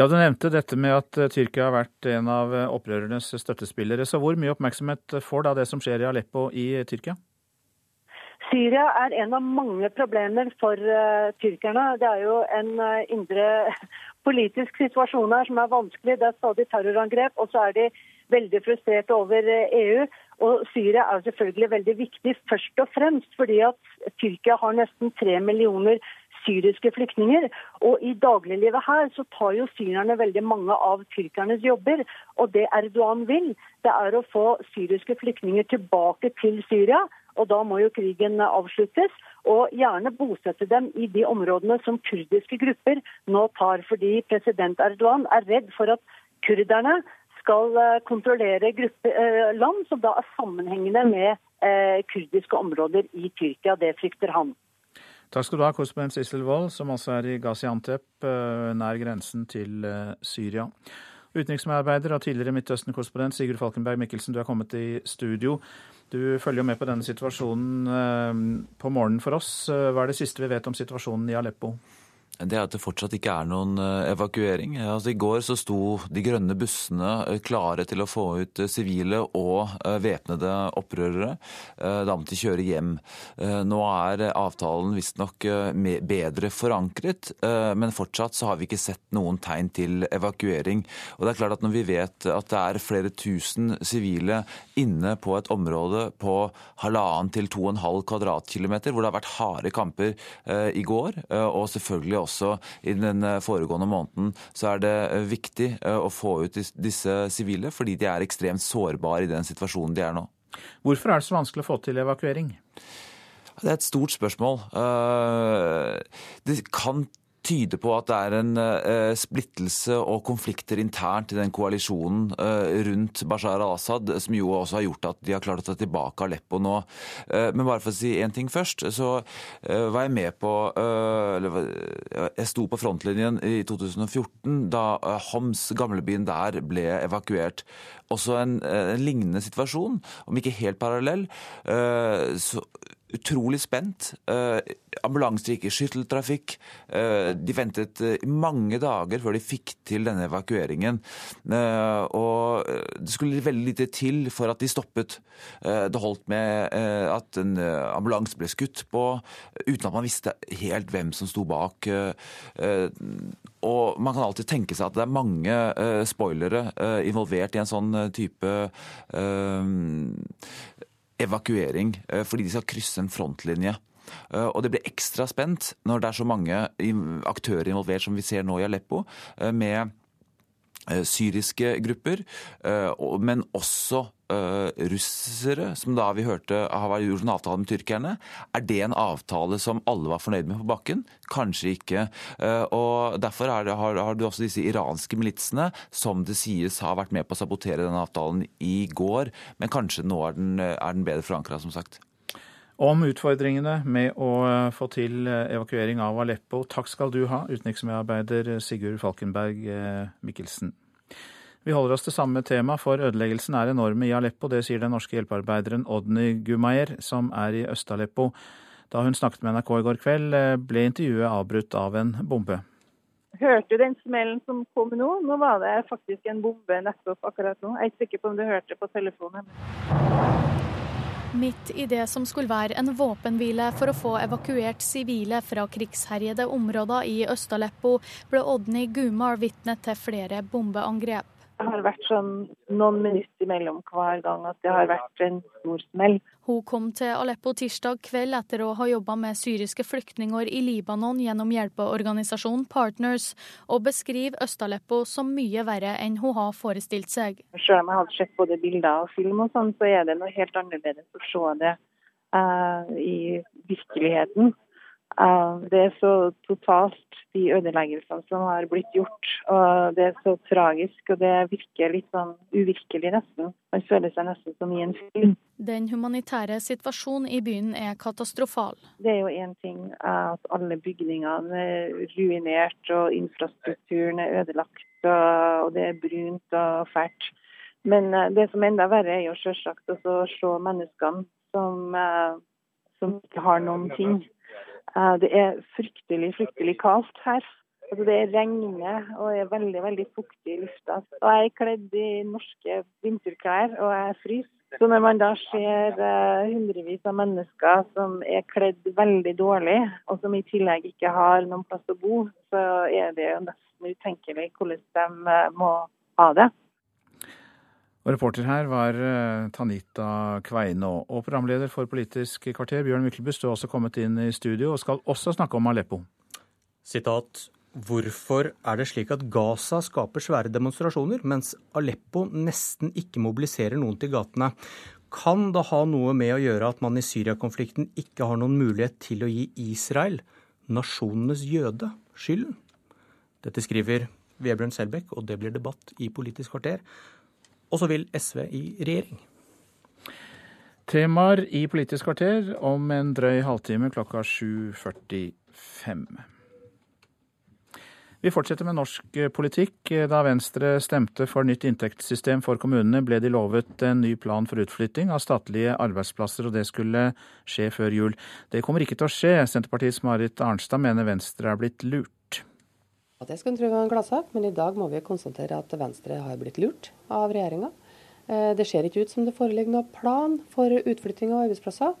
Ja, Du nevnte dette med at Tyrkia har vært en av opprørernes støttespillere. Så hvor mye oppmerksomhet får da det som skjer i Aleppo i Tyrkia? Syria er en av mange problemer for uh, tyrkerne. Det er jo en uh, indre politisk situasjon her som er vanskelig. Det er stadig terrorangrep, og så er de veldig frustrerte over uh, eh, EU. Og Syria er selvfølgelig veldig viktig, først og fremst fordi at Tyrkia har nesten tre millioner syriske flyktninger. Og i dagliglivet her så tar jo syrerne veldig mange av tyrkernes jobber. Og det Erdogan vil, det er å få syriske flyktninger tilbake til Syria og da må jo krigen avsluttes. Og gjerne bosette dem i de områdene som kurdiske grupper nå tar. Fordi president Erdogan er redd for at kurderne skal eh, kontrollere gruppe, eh, land som da er sammenhengende med eh, kurdiske områder i Tyrkia. Det frykter han. Takk skal du ha, korrespondent Sissel Wold, som altså er i Gaziantep, nær grensen til Syria. Utenriksmedarbeider og tidligere Midtøsten-korrespondent Sigurd Falkenberg Mikkelsen, du er kommet i studio. Du følger med på denne situasjonen eh, på morgenen for oss. Eh, hva er det siste vi vet om situasjonen i Aleppo? Det er at det fortsatt ikke er noen eh, evakuering. Altså, I går så sto de grønne bussene eh, klare til å få ut eh, sivile og væpnede opprørere. Da måtte de kjøre hjem. Nå er avtalen visstnok bedre forankret, men fortsatt så har vi ikke sett noen tegn til evakuering. Og det er klart at Når vi vet at det er flere tusen sivile inne på et område på halvannen til to og en halv kvadratkilometer, hvor det har vært harde kamper i går, og selvfølgelig også i den eh, foregående måneden, så er det eh, viktig eh, å få ut disse sivile, fordi de er ekstremt sårbare i den situasjonen de er nå. Hvorfor er det så vanskelig å få til evakuering? Det er et stort spørsmål. Det kan tyder på at det er en uh, splittelse og konflikter internt i den koalisjonen uh, rundt Bashar al-Assad, som jo også har gjort at de har klart å ta tilbake Aleppo nå. Uh, men bare for å si én ting først, så var jeg med på eller, Jeg sto på frontlinjen i 2014 da Homs, gamlebyen der, ble evakuert. Også en, en lignende situasjon, om ikke helt parallell. Så utrolig spent. Uh, ambulanser gikk i skytteltrafikk. Uh, de ventet uh, mange dager før de fikk til denne evakueringen. og det skulle veldig lite til for at de stoppet. det holdt med at en ambulanse ble skutt på, uten at man visste helt hvem som sto bak. og man kan alltid tenke seg at det er mange spoilere involvert i en sånn type evakuering eh, fordi de skal krysse en frontlinje. Eh, og det blir ekstra spent når det er så mange aktører involvert som vi ser nå i Aleppo, eh, med syriske grupper, men også russere, som da vi hørte har gjort en avtale med tyrkerne. Er det en avtale som alle var fornøyd med på bakken? Kanskje ikke. Og Derfor det, har, har, du også disse iranske militsene, som det sies har vært med på å sabotere den avtalen i går. Men kanskje nå er den, er den bedre forankra, som sagt. Om utfordringene med å få til evakuering av Aleppo. Takk skal du ha, utenriksmedarbeider Sigurd Falkenberg Mikkelsen. Vi holder oss til samme tema, for ødeleggelsen er enorme i Aleppo. Det sier den norske hjelpearbeideren Odny Gumayer, som er i Øst-Aleppo. Da hun snakket med NRK i går kveld, ble intervjuet avbrutt av en bombe. Hørte du den smellen som kom nå? Nå var det faktisk en bombe nettopp akkurat nå. Jeg er ikke sikker på om du hørte på telefonen. Midt i det som skulle være en våpenhvile for å få evakuert sivile fra krigsherjede områder i Øst-Aleppo, ble Odny Gumar vitne til flere bombeangrep. Det har vært sånn noen minutter imellom hver gang at det har vært en stor smell. Hun kom til Aleppo tirsdag kveld etter å ha jobba med syriske flyktninger i Libanon gjennom hjelpeorganisasjonen Partners, og beskriver Øst-Aleppo som mye verre enn hun har forestilt seg. Selv om jeg hadde sett både bilder og film, og sånn, så er det noe helt annerledes å se det uh, i virkeligheten. Uh, det er så totalt, de ødeleggelsene som har blitt gjort. og Det er så tragisk, og det virker litt sånn uvirkelig nesten. Man føler seg nesten som i en film. Den humanitære situasjonen i byen er katastrofal. Det er jo én ting at alle bygningene er ruinert, og infrastrukturen er ødelagt, og det er brunt og fælt. Men uh, det som er enda verre, er jo selvsagt å se menneskene som, uh, som ikke har noen ting. Eh, det er fryktelig, fryktelig kaldt her. Altså det regner og er veldig veldig fuktig i lufta. Og Jeg er kledd i norske vinterklær og jeg fryser. Så når man da ser uh, hundrevis av mennesker som er kledd veldig dårlig, og som i tillegg ikke har noen plass å bo, så er det jo nesten utenkelig hvordan de uh, må ha det. Og reporter her var eh, Tanita Kveine. Og programleder for Politisk kvarter, Bjørn Myklebust, du har også kommet inn i studio og skal også snakke om Aleppo. Sitat. Hvorfor er det slik at Gaza skaper svære demonstrasjoner, mens Aleppo nesten ikke mobiliserer noen til gatene? Kan det ha noe med å gjøre at man i Syria-konflikten ikke har noen mulighet til å gi Israel, nasjonenes jøde, skylden? Dette skriver Vebjørn Selbekk, og det blir debatt i Politisk kvarter. Og så vil SV i regjering. Temaer i Politisk kvarter om en drøy halvtime klokka 7.45. Vi fortsetter med norsk politikk. Da Venstre stemte for nytt inntektssystem for kommunene, ble de lovet en ny plan for utflytting av statlige arbeidsplasser, og det skulle skje før jul. Det kommer ikke til å skje. Senterpartiets Marit Arnstad mener Venstre er blitt lurt. Det skulle en tro var en gladsak, men i dag må vi konstatere at Venstre har blitt lurt av regjeringa. Eh, det ser ikke ut som det foreligger noen plan for utflytting av arbeidsplasser.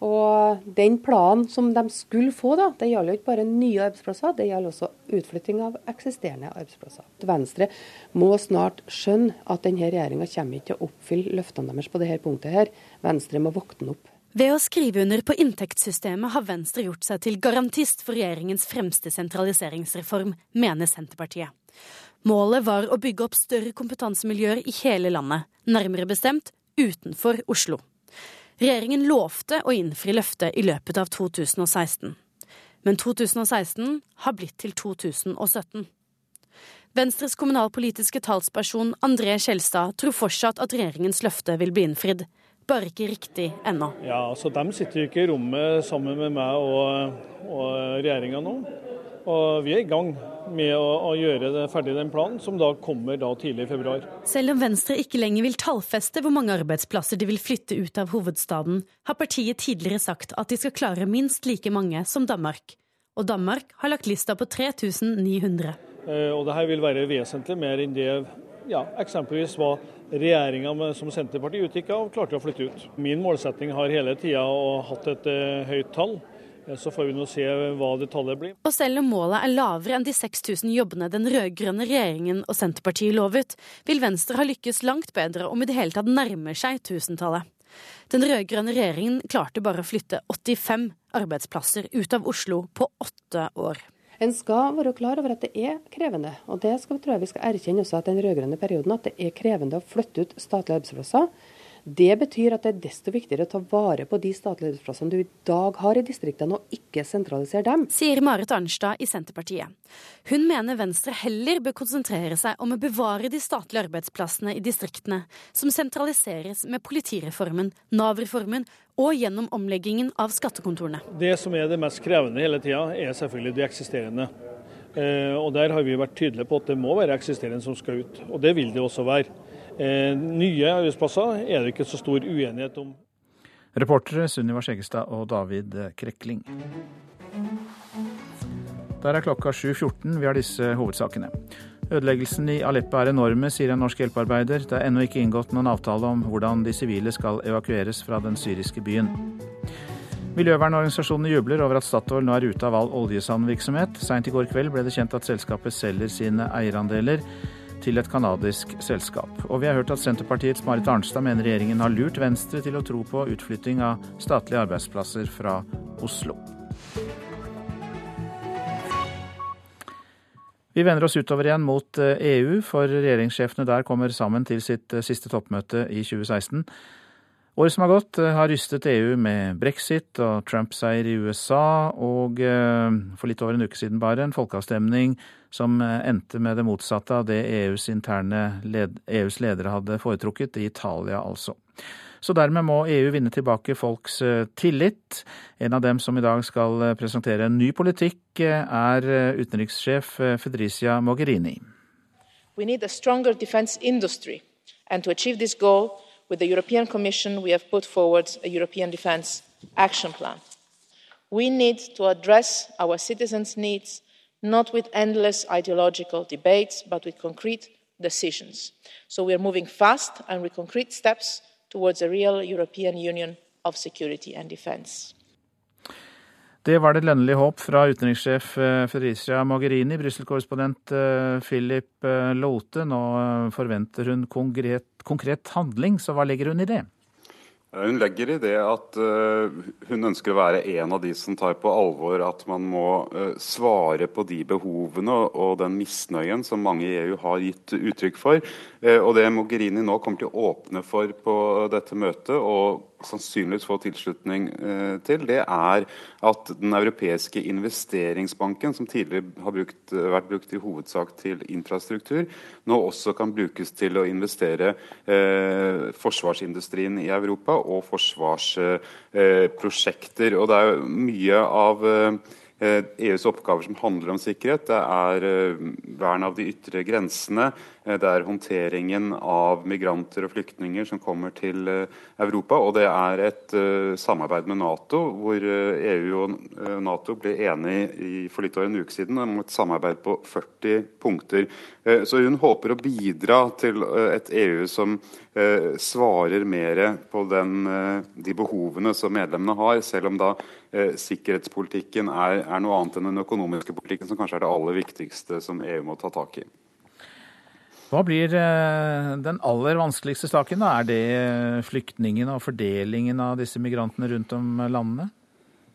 Og den planen som de skulle få, da, det gjaldt jo ikke bare nye arbeidsplasser, det gjaldt også utflytting av eksisterende arbeidsplasser. Venstre må snart skjønne at denne regjeringa kommer ikke til å oppfylle løftene deres på dette punktet. her. Venstre må våkne opp. Ved å skrive under på inntektssystemet har Venstre gjort seg til garantist for regjeringens fremste sentraliseringsreform, mener Senterpartiet. Målet var å bygge opp større kompetansemiljøer i hele landet, nærmere bestemt utenfor Oslo. Regjeringen lovte å innfri løftet i løpet av 2016. Men 2016 har blitt til 2017. Venstres kommunalpolitiske talsperson André Skjelstad tror fortsatt at regjeringens løfte vil bli innfridd. Bare ikke riktig ennå. Ja, altså De sitter jo ikke i rommet sammen med meg og, og regjeringa nå. Og vi er i gang med å, å gjøre det ferdig den planen, som da kommer da tidlig i februar. Selv om Venstre ikke lenger vil tallfeste hvor mange arbeidsplasser de vil flytte ut av hovedstaden, har partiet tidligere sagt at de skal klare minst like mange som Danmark. Og Danmark har lagt lista på 3900. Eh, og det her vil være vesentlig mer enn det ja, eksempelvis var regjeringa som Senterpartiet utgikk av, klarte å flytte ut. Min målsetting har hele tida hatt et uh, høyt tall. Eh, så får vi nå se hva det tallet blir. Og selv om målet er lavere enn de 6000 jobbene den rød-grønne regjeringen og Senterpartiet lovet, vil Venstre ha lykkes langt bedre om i det hele tatt nærmer seg tusentallet. Den rød-grønne regjeringen klarte bare å flytte 85 arbeidsplasser ut av Oslo på åtte år. En skal være klar over at det er krevende, og det skal, tror jeg vi skal erkjenne også at den rød-grønne perioden, at det er krevende å flytte ut statlige arbeidsplasser. Det betyr at det er desto viktigere å ta vare på de statlige arbeidsplassene du i dag har i distriktene, og ikke sentralisere dem. Sier Marit Arnstad i Senterpartiet. Hun mener Venstre heller bør konsentrere seg om å bevare de statlige arbeidsplassene i distriktene, som sentraliseres med politireformen, Nav-reformen og gjennom omleggingen av skattekontorene. Det som er det mest krevende hele tida, er selvfølgelig de eksisterende. Eh, og Der har vi vært tydelige på at det må være eksisterende som skal ut. Og det vil det også være. Eh, nye arbeidsplasser er det ikke så stor uenighet om. Reportere Sunniva Skjeggestad og David Krekling. Der er klokka 7.14. Vi har disse hovedsakene. Ødeleggelsen i Aleppo er enorme, sier en norsk hjelpearbeider. Det er ennå ikke inngått noen avtale om hvordan de sivile skal evakueres fra den syriske byen. Miljøvernorganisasjonene jubler over at Statoil nå er ute av all oljesandvirksomhet. Seint i går kveld ble det kjent at selskapet selger sine eierandeler til et canadisk selskap. Og vi har hørt at Senterpartiets Marit Arnstad mener regjeringen har lurt Venstre til å tro på utflytting av statlige arbeidsplasser fra Oslo. Vi vender oss utover igjen mot EU, eh, e for regjeringssjefene der kommer sammen til sitt eh, siste toppmøte i 2016. Året som har gått, eh, har rystet EU med brexit og Trump-seier i USA, og for litt over en uke siden bare en folkeavstemning som eh, endte med det motsatte av det EUs interne led, EUs ledere hadde foretrukket, i Italia altså. Så dermed må EU vinne tilbake folks eh, tillit. En av dem som i dag skal eh, presentere en ny politikk, er utenrikssjef Fedricia Mogherini. We need a stronger defense industry, and to achieve this goal, with the European Commission, we have put forward a European Defence Action Plan. We need to address our citizens' needs not with endless ideological debates but with concrete decisions. so we are moving fast and with concrete steps towards a real european union of security and defence. Det var det lønnelige håp fra utenrikssjef eh, Federicia Mogherini. Brussel-korrespondent eh, Philip eh, Lote, nå forventer hun konkret, konkret handling, så hva legger hun i det? Hun legger i det at uh, hun ønsker å være en av de som tar på alvor at man må uh, svare på de behovene og den misnøyen som mange i EU har gitt uttrykk for. Uh, og det Mogherini nå kommer til å åpne for på dette møtet, og sannsynligvis få tilslutning eh, til, det er at Den europeiske investeringsbanken, som tidligere har brukt, vært brukt i hovedsak til infrastruktur, nå også kan brukes til å investere eh, forsvarsindustrien i Europa og forsvarsprosjekter. Eh, og det er mye av eh, EUs oppgaver som handler om sikkerhet. Det er eh, vern av de ytre grensene. Eh, det er håndteringen av migranter og flyktninger som kommer til eh, Europa. Og det er et samarbeid med Nato, hvor EU og Nato ble enige for litt over en uke siden om et samarbeid på 40 punkter. Så hun håper å bidra til et EU som svarer mer på den, de behovene som medlemmene har, selv om da sikkerhetspolitikken er, er noe annet enn den økonomiske politikken, som kanskje er det aller viktigste som EU må ta tak i. Hva blir eh, den aller vanskeligste saken? Er det flyktningene og fordelingen av disse migrantene rundt om landene?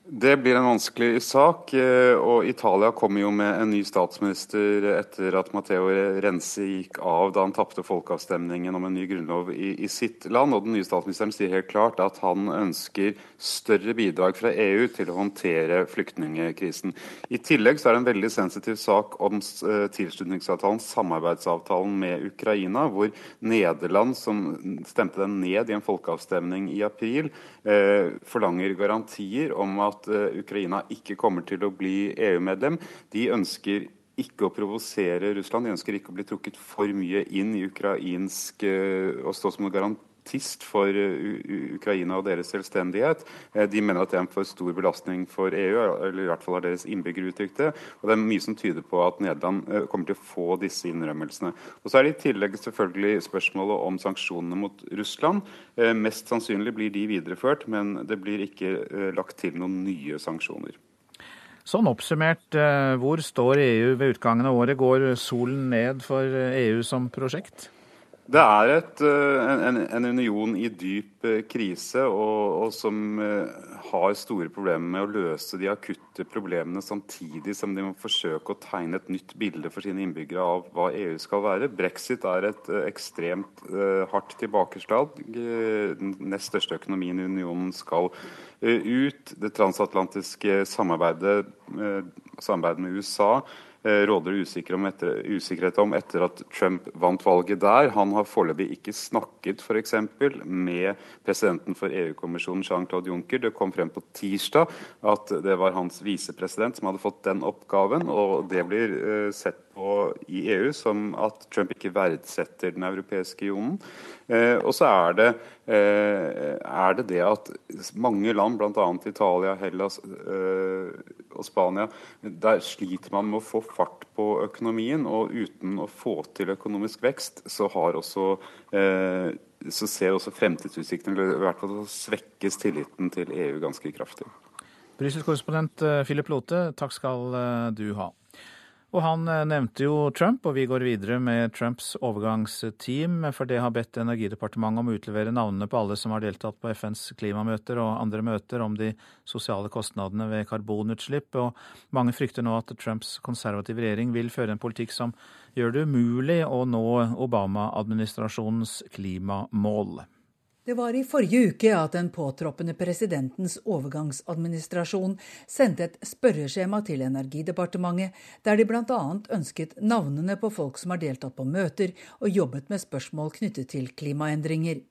Det blir en vanskelig sak. Eh, og Italia kommer jo med en ny statsminister etter at Matteo Renzi gikk av da han tapte folkeavstemningen om en ny grunnlov i, i, sitt land. Og Den nye statsministeren sier helt klart at han ønsker større bidrag fra EU til å håndtere flyktningkrisen. I tillegg så er det en veldig sensitiv sak om eh, tilslutningsavtalen, samarbeidsavtalen med Ukraina, hvor Nederland, som stemte den ned i en folkeavstemning i april, forlanger garantier om at eh, Ukraina ikke kommer til å bli EU-medlem. De ønsker ikke å provosere Russland. De ønsker ikke å bli trukket for mye inn i ukrainsk eh, og stå som noen garantist for eh, Ukraina og deres selvstendighet. De mener at det er en for stor belastning for EU, eller i hvert fall har deres innbyggere uttrykt det. Og det er mye som tyder på at Nederland kommer til å få disse innrømmelsene. Og så er det i tillegg selvfølgelig spørsmålet om sanksjonene mot Russland. Eh, mest sannsynlig blir de videreført, men det blir ikke eh, lagt til noen nye sanksjoner. Sånn oppsummert, eh, hvor står EU ved utgangen av året? Går solen ned for EU som prosjekt? Det er et, en, en, union i dyp krise, og, og som har store problemer med å løse de akutte problemene, samtidig som de må forsøke å tegne et nytt bilde for sine innbyggere av hva EU skal være. Brexit er et ekstremt hardt tilbakeslag. Den nest største økonomien i unionen skal ut. Det transatlantiske samarbeidet, samarbeidet med USA Eh, råder det usikkerhet om etter at Trump vant valget der. Han har foreløpig ikke snakket f.eks. med presidenten for EU-kommisjonen, Jean-Claude Juncker. Det kom frem på tirsdag at det var hans visepresident som hadde fått den oppgaven. og Det blir uh, sett på i EU som at Trump ikke verdsetter Den europeiske unionen. Eh, og så er det, eh, er det, det at mange land, bl.a. Italia, Hellas eh, og Spania, der sliter man med å få fart på økonomien. Og uten å få til økonomisk vekst, så, også, eh, så ser også fremtidsutsiktene eller i hvert fall svekkes tilliten til EU ganske kraftig. Brussel-korrespondent eh, Philip Lote, takk skal eh, du ha. Og han eh, nevnte jo Trump, og vi går videre med Trumps overgangsteam, for det har bedt Energidepartementet om å utlevere navnene på alle som har deltatt på FNs klimamøter og andre møter om de sosiale kostnadene ved karbonutslipp. Og mange frykter nå at Trumps konservative regjering vil føre en politikk som gjør det umulig å nå Obama-administrasjonens klimamål. Det var i forrige uke at den påtroppende presidentens overgangsadministrasjon sendte et spørreskjema til Energidepartementet, der de bl.a. ønsket navnene på folk som har deltatt på møter og jobbet med spørsmål knyttet til klimaendringer.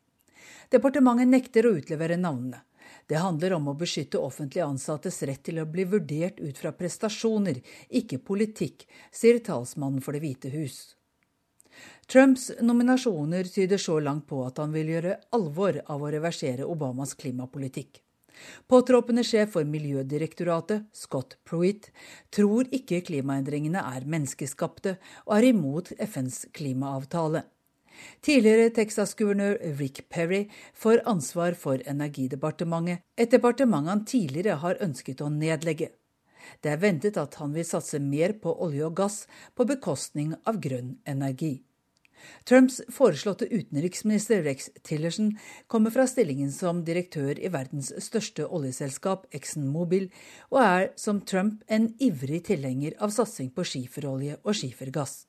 Departementet nekter å utlevere navnene. Det handler om å beskytte offentlig ansattes rett til å bli vurdert ut fra prestasjoner, ikke politikk, sier talsmannen for Det hvite hus. Trumps nominasjoner tyder så langt på at han vil gjøre alvor av å reversere Obamas klimapolitikk. Påtroppende sjef for Miljødirektoratet, Scott Pruitt, tror ikke klimaendringene er menneskeskapte, og er imot FNs klimaavtale. Tidligere Texas-guvernør Rick Perry får ansvar for Energidepartementet, et departement han tidligere har ønsket å nedlegge. Det er ventet at han vil satse mer på olje og gass på bekostning av grønn energi. Trumps foreslåtte utenriksminister Rex Tillerson kommer fra stillingen som direktør i verdens største oljeselskap, ExxonMobil, og er som Trump en ivrig tilhenger av satsing på skiferolje og skifergass.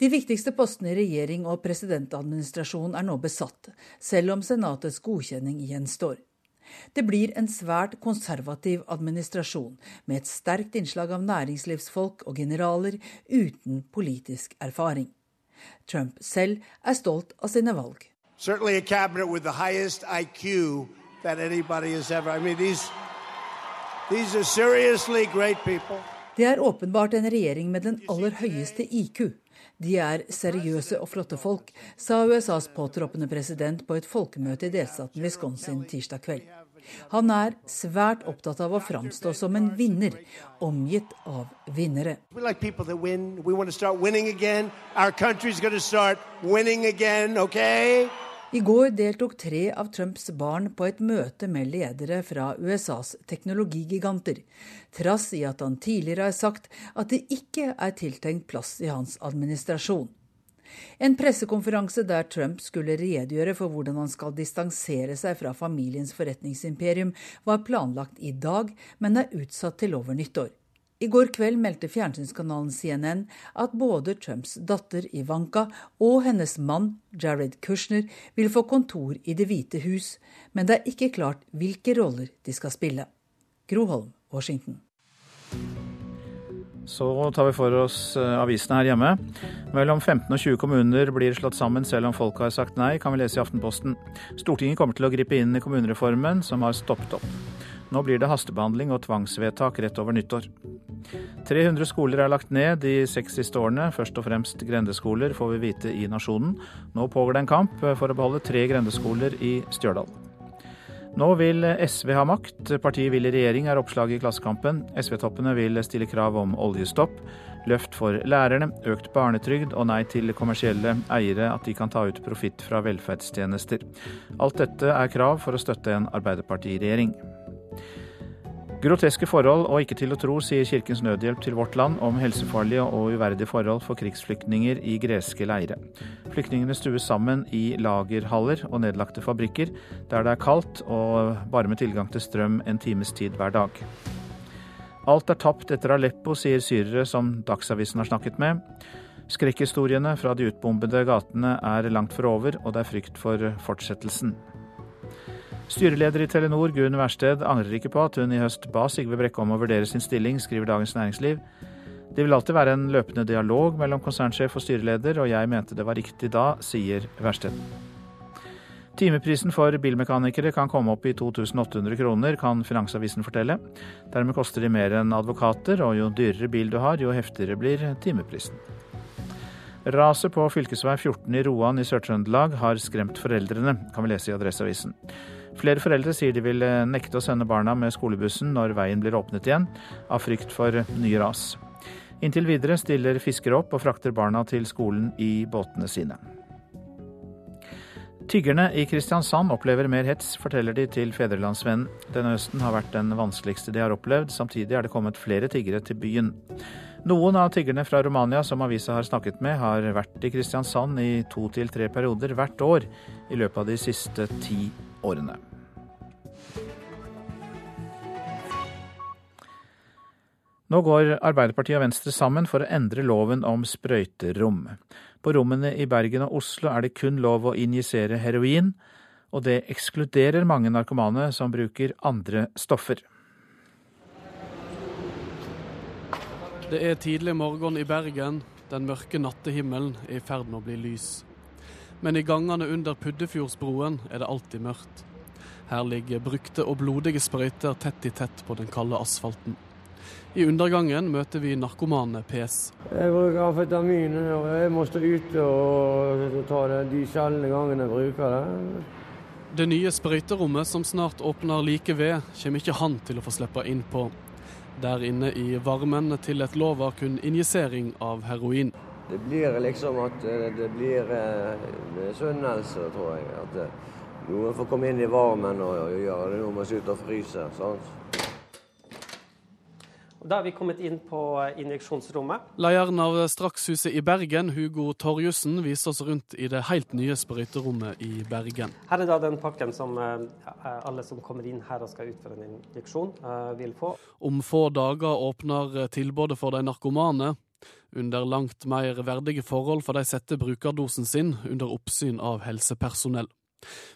De viktigste postene i regjering og presidentadministrasjon er nå besatt, selv om Senatets godkjenning gjenstår. Det blir en svært konservativ administrasjon, med et sterkt innslag av næringslivsfolk og generaler uten politisk erfaring. Trump selv er stolt av sine valg. Det er åpenbart en regjering med den aller høyeste IQ. De er seriøse og flotte folk, sa USAs påtroppende president på et folkemøte i delstaten Wisconsin tirsdag kveld. Han er svært opptatt av å framstå som en vinner, omgitt av vinnere. I går deltok tre av Trumps barn på et møte med ledere fra USAs teknologigiganter, trass i at han tidligere har sagt at det ikke er tiltenkt plass i hans administrasjon. En pressekonferanse der Trump skulle redegjøre for hvordan han skal distansere seg fra familiens forretningsimperium, var planlagt i dag, men er utsatt til over nyttår. I går kveld meldte fjernsynskanalen CNN at både Trumps datter Ivanka og hennes mann Jared Kushner vil få kontor i Det hvite hus, men det er ikke klart hvilke roller de skal spille. Groholm, Washington. Så tar vi for oss eh, avisene her hjemme. Mellom 15 og 20 kommuner blir slått sammen selv om folk har sagt nei, kan vi lese i Aftenposten. Stortinget kommer til å gripe inn i kommunereformen, som har stoppet opp. Nå blir det hastebehandling og tvangsvedtak rett over nyttår. 300 skoler er lagt ned de seks siste årene, først og fremst grendeskoler, får vi vite i Nasjonen. Nå pågår det en kamp for å beholde tre grendeskoler i Stjørdal. Nå vil SV ha makt. Partiet vil i regjering, er oppslaget i Klassekampen. SV-toppene vil stille krav om oljestopp, løft for lærerne, økt barnetrygd og nei til kommersielle eiere at de kan ta ut profitt fra velferdstjenester. Alt dette er krav for å støtte en Arbeiderpartiregjering. Groteske forhold og ikke til å tro, sier Kirkens Nødhjelp til Vårt Land om helsefarlige og uverdige forhold for krigsflyktninger i greske leire. Flyktningene stues sammen i lagerhaller og nedlagte fabrikker, der det er kaldt og bare med tilgang til strøm en times tid hver dag. Alt er tapt etter Aleppo, sier syrere som Dagsavisen har snakket med. Skrekkhistoriene fra de utbombede gatene er langt fra over, og det er frykt for fortsettelsen. Styreleder i Telenor, Gunn Wærsted, angrer ikke på at hun i høst ba Sigve Brekke om å vurdere sin stilling, skriver Dagens Næringsliv. Det vil alltid være en løpende dialog mellom konsernsjef og styreleder, og jeg mente det var riktig da, sier Wærsted. Timeprisen for bilmekanikere kan komme opp i 2800 kroner, kan Finansavisen fortelle. Dermed koster de mer enn advokater, og jo dyrere bil du har, jo heftigere blir timeprisen. Raset på fv. 14 i Roan i Sør-Trøndelag har skremt foreldrene, kan vi lese i Adresseavisen. Flere foreldre sier de vil eh, nekte å sende barna med skolebussen når veien blir åpnet igjen, av frykt for nye ras. Inntil videre stiller fiskere opp og frakter barna til skolen i båtene sine. Tyggerne i Kristiansand opplever mer hets, forteller de til Fedrelandsvennen. Denne høsten har vært den vanskeligste de har opplevd, samtidig er det kommet flere tiggere til byen. Noen av tiggerne fra Romania som avisa har snakket med, har vært i Kristiansand i to til tre perioder hvert år i løpet av de siste ti årene. Nå går Arbeiderpartiet og Venstre sammen for å endre loven om sprøyterom. På rommene i Bergen og Oslo er det kun lov å injisere heroin, og det ekskluderer mange narkomane som bruker andre stoffer. Det er tidlig morgen i Bergen. Den mørke nattehimmelen er i ferd med å bli lys. Men i gangene under Puddefjordsbroen er det alltid mørkt. Her ligger brukte og blodige sprøyter tett i tett på den kalde asfalten. I undergangen møter vi narkomane PS. Jeg bruker amfetamin og jeg må stå ute og ta det de sjeldne gangene jeg bruker det. Det nye sprøyterommet som snart åpner like ved, kommer ikke han til å få slippe inn på. Der inne i varmen til et lov var kun injisering av heroin. Det blir liksom at det blir misunnelse, tror jeg. At noen får komme inn i varmen og gjøre det når man sitter og fryser. sant? Da er vi kommet inn på injeksjonsrommet. Lederen av Strakshuset i Bergen, Hugo Torjussen, viser oss rundt i det helt nye sprøyterommet i Bergen. Her er da den pakken som eh, alle som kommer inn her og skal utføre en injeksjon, eh, vil få. Om få dager åpner tilbudet for de narkomane. Under langt mer verdige forhold får de sette brukerdosen sin under oppsyn av helsepersonell.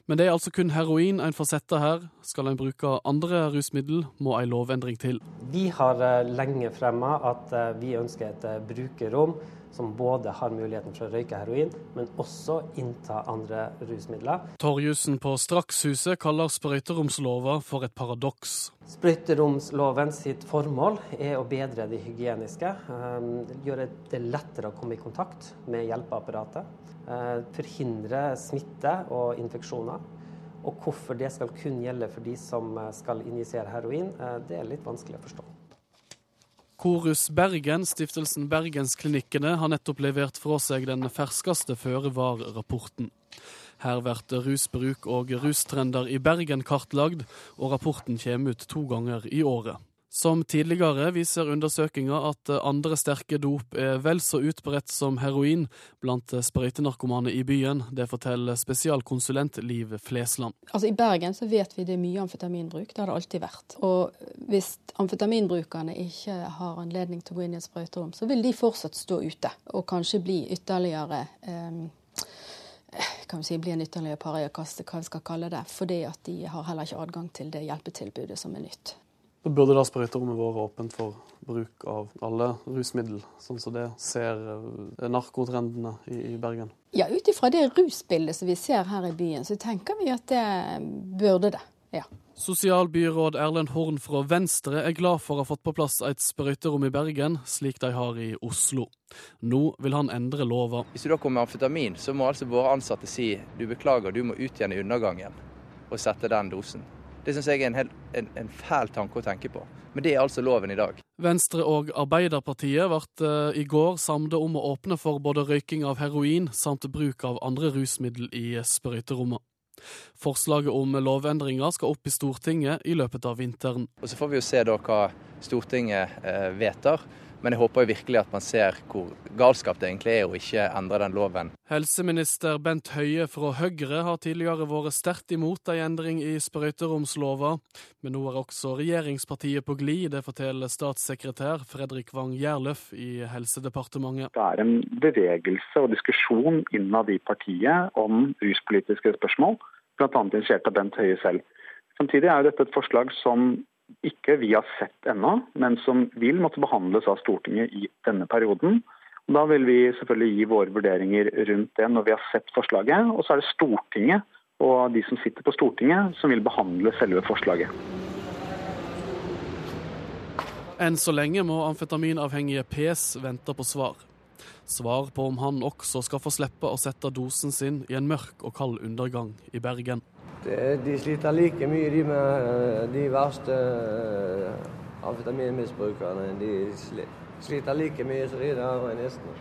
Men det er altså kun heroin en får sette her. Skal en bruke andre rusmiddel, må en lovendring til. Vi har eh, lenge fremma at eh, vi ønsker et eh, brukerrom som både har muligheten for å røyke heroin, men også innta andre rusmidler. Torjussen på Strakshuset kaller sprøyteromslova for et paradoks. Sprøyteromsloven sitt formål er å bedre det hygieniske, gjøre det lettere å komme i kontakt med hjelpeapparatet. Eh, forhindre smitte og infeksjoner. Og hvorfor det skal kun gjelde for de som eh, skal injisere heroin, eh, det er litt vanskelig å forstå. Korus Bergen, stiftelsen Bergensklinikkene, har nettopp levert fra seg den ferskeste føre-var-rapporten. Her blir rusbruk og rustrender i Bergen kartlagd, og rapporten kommer ut to ganger i året. Som tidligere viser undersøkinga at andre sterke dop er vel så utbredt som heroin blant sprøytenarkomane i byen. Det forteller spesialkonsulent Liv Flesland. Altså I Bergen så vet vi det er mye amfetaminbruk. Det har det alltid vært. Og hvis amfetaminbrukerne ikke har anledning til å gå inn i et sprøyterom, så vil de fortsatt stå ute og kanskje bli ytterligere um kan vi si, bli en ytterligere pariakast, hva vi skal kalle det, fordi at de har heller ikke adgang til det hjelpetilbudet som er nytt. Så burde da sprøyterommet vært åpent for bruk av alle rusmiddel, sånn som det ser narkotrendene narkotrendene i Bergen? Ja, ut ifra det rusbildet som vi ser her i byen, så tenker vi at det burde det. ja. Sosialbyråd Erlend Horn fra Venstre er glad for å ha fått på plass et sprøyterom i Bergen, slik de har i Oslo. Nå vil han endre lova. Hvis du da kommer med amfetamin, så må altså våre ansatte si du beklager, du må ut igjen i undergangen og sette den dosen. Det syns jeg er en, hel, en, en, fæl tanke å tenke på. Men det er altså loven i dag. Venstre og Arbeiderpartiet ble uh, i går samlet om å åpne for både røyking av heroin samt bruk av andre rusmiddel i sprøyterommet. Forslaget om lovendringer skal opp i Stortinget i løpet av vinteren. Og Så får vi jo se da hva Stortinget uh, vedtar. Men jeg håper jo virkelig at man ser hvor galskap det egentlig er å ikke endre den loven. Helseminister Bent Høie fra Høyre har tidligere vært sterkt imot en endring i sprøyteromslova, men nå er også regjeringspartiet på glid. Det forteller statssekretær Fredrik Wang Gjerløf i Helsedepartementet. Det er en bevegelse og diskusjon innad i partiet om ruspolitiske spørsmål, bl.a. initiert av Bent Høie selv. Samtidig er dette et forslag som ikke vi har sett ennå, men som vil måtte behandles av Stortinget i denne perioden. Og da vil vi selvfølgelig gi våre vurderinger rundt det når vi har sett forslaget. Og så er det Stortinget og de som sitter på Stortinget som vil behandle selve forslaget. Enn så lenge må amfetaminavhengige PS vente på svar. Svar på om han også skal få slippe å sette dosen sin i en mørk og kald undergang i Bergen. De sliter like mye, de med eh, de verste eh, amfetaminmisbrukerne. De sliter like mye som de der heroinistene.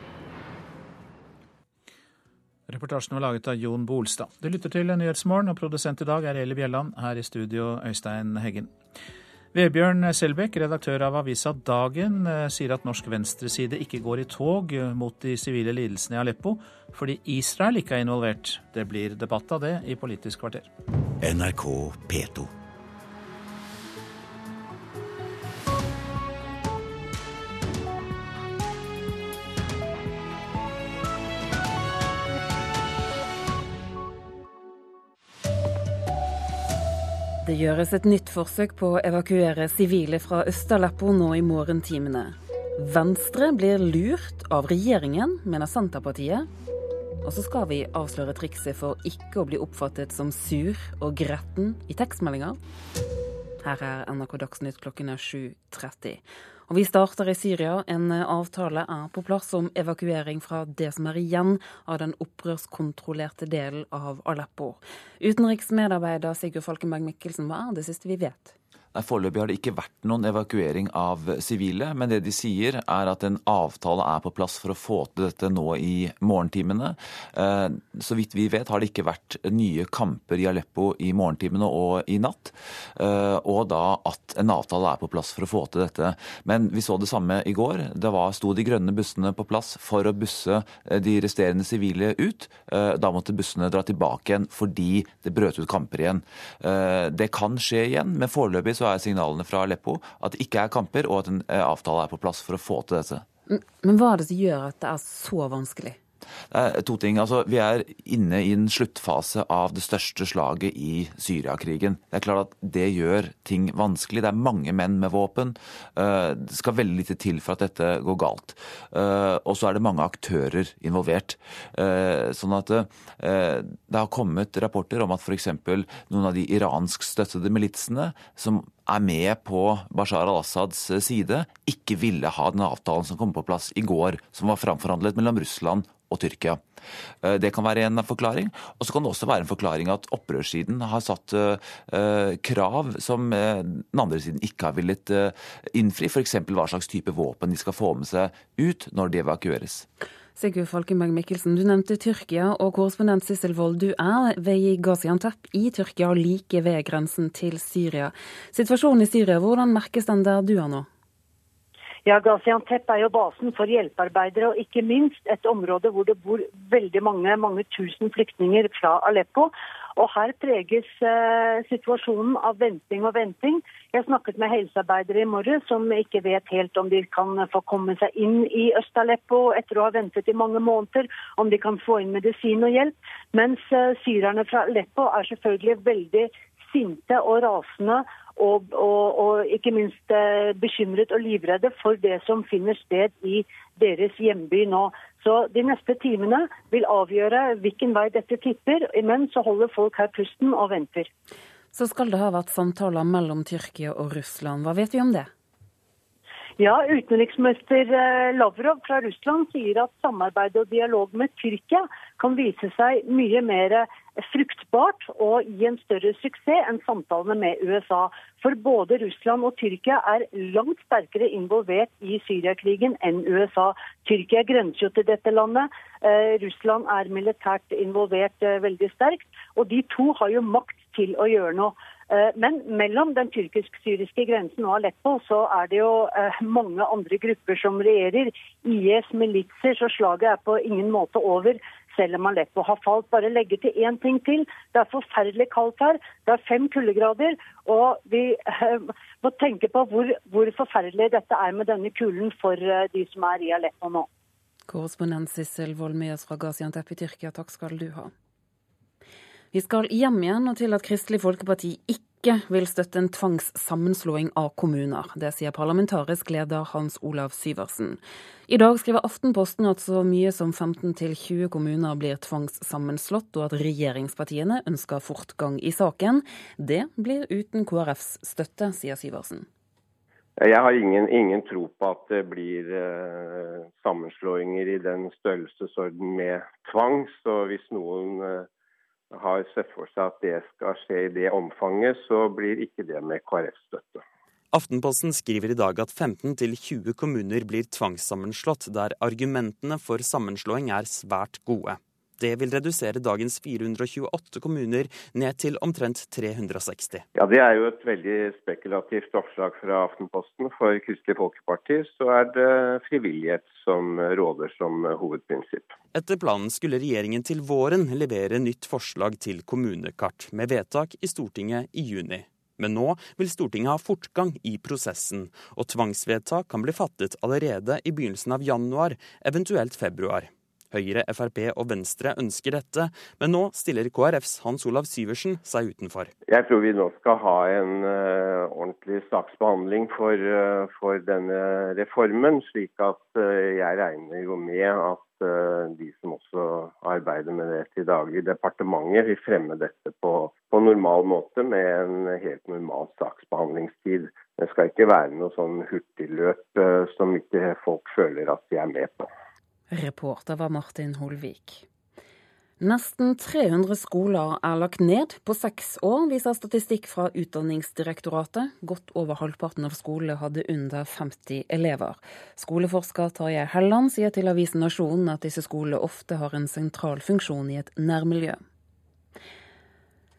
Reportasjen var laget av Jon Bolstad. Du lytter til Nyhetsmorgen, og produsent i dag er Eli Bjelland. Her i studio, Øystein Heggen. Vebjørn Selbekk, redaktør av avisa Dagen, eh, sier at norsk venstreside ikke går i tog mot de sivile lidelsene i Aleppo fordi Israel ikke er involvert. Det blir debatt av det i Politisk kvarter. NRK P2. Det gjøres et nytt forsøk på å evakuere sivile fra Øst-Aleppo nå i morgentimene. Venstre blir lurt av regjeringen, mener Senterpartiet. Og så skal vi avsløre trikset for ikke å bli oppfattet som sur og gretten i tekstmeldinger. Her er NRK Dagsnytt klokken er 7.30. Og vi starter i Syria. En avtale er på plass om evakuering fra det som er igjen av den opprørskontrollerte delen av Aleppo. Utenriksmedarbeider Sigurd Falkenberg Mikkelsen, hva er det siste vi vet? Foreløpig har det ikke vært noen evakuering av sivile, men det de sier er at en avtale er på plass for å få til dette nå i morgentimene. Eh, så vidt vi vet har det ikke vært nye kamper i Aleppo i morgentimene og i natt. Eh, og da at en avtale er på plass for å få til dette. Men vi så det samme i går. Var, sto de grønne bussene på plass for å busse eh, de resterende sivile ut. Da måtte bussene dra tilbake igjen fordi det brøt ut kamper igjen. Det kan skje igjen, men foreløpig så så er signalene fra Aleppo at det ikke er kamper, og at en eh, avtale er på plass for å få til dette. Men hva er det som gjør at det er så vanskelig? Det to ting. Altså, vi er inne i en sluttfase av det største slaget i Syriakrigen. Det er klart at det gjør ting vanskelig. Det er mange menn med våpen. Eh, det skal veldig lite til for at dette går galt. Eh, og så er det mange aktører involvert. Sånn at det har kommet rapporter om at f.eks. noen av de iransk støttede militsene som er med på Bashar al-Assads side, ikke ville ha den avtalen som kom på plass i går, som var framforhandlet mellom Russland og Tyrkia. Eh, det kan være en forklaring. Og så kan det også være en forklaring at opprørssiden har satt eh, krav som eh, den andre siden ikke har villet innfri. F.eks. hva slags type våpen de skal få med seg ut når de evakueres. Sigurd Falkenberg Mikkelsen, du nevnte Tyrkia, og korrespondent Sissel Wold, du er ved Gaziantep i Tyrkia, like ved grensen til Syria. Situasjonen i Syria, hvordan merkes den der du er nå? Ja, Gaziantep er jo basen for hjelpearbeidere, og ikke minst et område hvor det bor veldig mange, mange tusen flyktninger fra Aleppo. Og her preges eh, situasjonen av venting og venting. Jeg snakket med helsearbeidere i morges som ikke vet helt om de kan få komme seg inn i Øst-Aleppo etter å ha ventet i mange måneder, om de kan få inn medisin og hjelp. Mens eh, syrerne fra Aleppo er selvfølgelig veldig sinte og rasende og, og, og, ikke minst eh, bekymret og livredde for det som finner sted i deres hjemby nå. Så De neste timene vil avgjøre hvilken vei dette tipper. Men så holder folk her pusten og venter. Så skal det ha vært samtaler mellom Tyrkia og Russland. Hva vet vi om det? Ja, Utenriksminister eh, Lavrov fra Russland sier at samarbeid og dialog med Tyrkia kan vise seg mye mer fruktbart og gi en større suksess enn samtalene med USA. For både Russland og Tyrkia er langt sterkere involvert i Syriakrigen enn USA. Tyrkia grenser jo til dette landet. Eh, Russland er militært involvert eh, veldig sterkt. Og de to har jo makt til å gjøre noe. Eh, men mellom den tyrkisk-syriske grensen og Aleppo så er det jo eh, mange andre grupper som regjerer. IS, militser, så slaget er på ingen måte over. Selv om Aleppo har falt. Bare legger til én ting til. Det er forferdelig kaldt her. Det er fem kuldegrader. Og vi eh, må tenke på hvor, hvor forferdelig dette er med denne kulen for de som er i Aleppo nå. Korrespondent Sissel oss fra Gaziantep i Tyrkia, takk skal du ha. Vi skal hjem igjen og til at Kristelig Folkeparti ikke vil støtte en tvangssammenslåing av kommuner. Det sier parlamentarisk leder Hans Olav Syversen. I dag skriver Aftenposten at så mye som 15-20 kommuner blir tvangssammenslått, og at regjeringspartiene ønsker fortgang i saken. Det blir uten KrFs støtte, sier Syversen. Jeg har ingen, ingen, tro på at det blir eh, sammenslåinger i den størrelsesorden med tvang. Så hvis noen uh, har sett for seg at det skal skje i det omfanget, så blir ikke det med KrF-støtte. Aftenposten skriver i dag at 15-20 kommuner blir tvangssammenslått, der argumentene for sammenslåing er svært gode. Det vil redusere dagens 428 kommuner ned til omtrent 360. Ja, Det er jo et veldig spekulativt oppslag fra Aftenposten. For Kristelig Folkeparti så er det frivillighet som råder som hovedprinsipp. Etter planen skulle regjeringen til våren levere nytt forslag til kommunekart, med vedtak i Stortinget i juni. Men nå vil Stortinget ha fortgang i prosessen, og tvangsvedtak kan bli fattet allerede i begynnelsen av januar, eventuelt februar. Høyre, Frp og Venstre ønsker dette, men nå stiller KrFs Hans Olav Syversen seg utenfor. Jeg tror vi nå skal ha en uh, ordentlig saksbehandling for, uh, for, denne reformen, slik at uh, jeg regner jo med at de som også arbeider med det til daglig, departementet, vil fremme dette på, på normal måte med en helt normal saksbehandlingstid. Det skal ikke være noe sånn hurtigløp som ikke folk føler at de er med på. Reporter var Martin Holvik. Nesten 300 skoler er lagt ned på seks år, viser statistikk fra Utdanningsdirektoratet. Godt over halvparten av skolene hadde under 50 elever. Skoleforsker Tarjei Helland sier til avisen Nasjonen at disse skolene ofte har en sentral funksjon i et nærmiljø.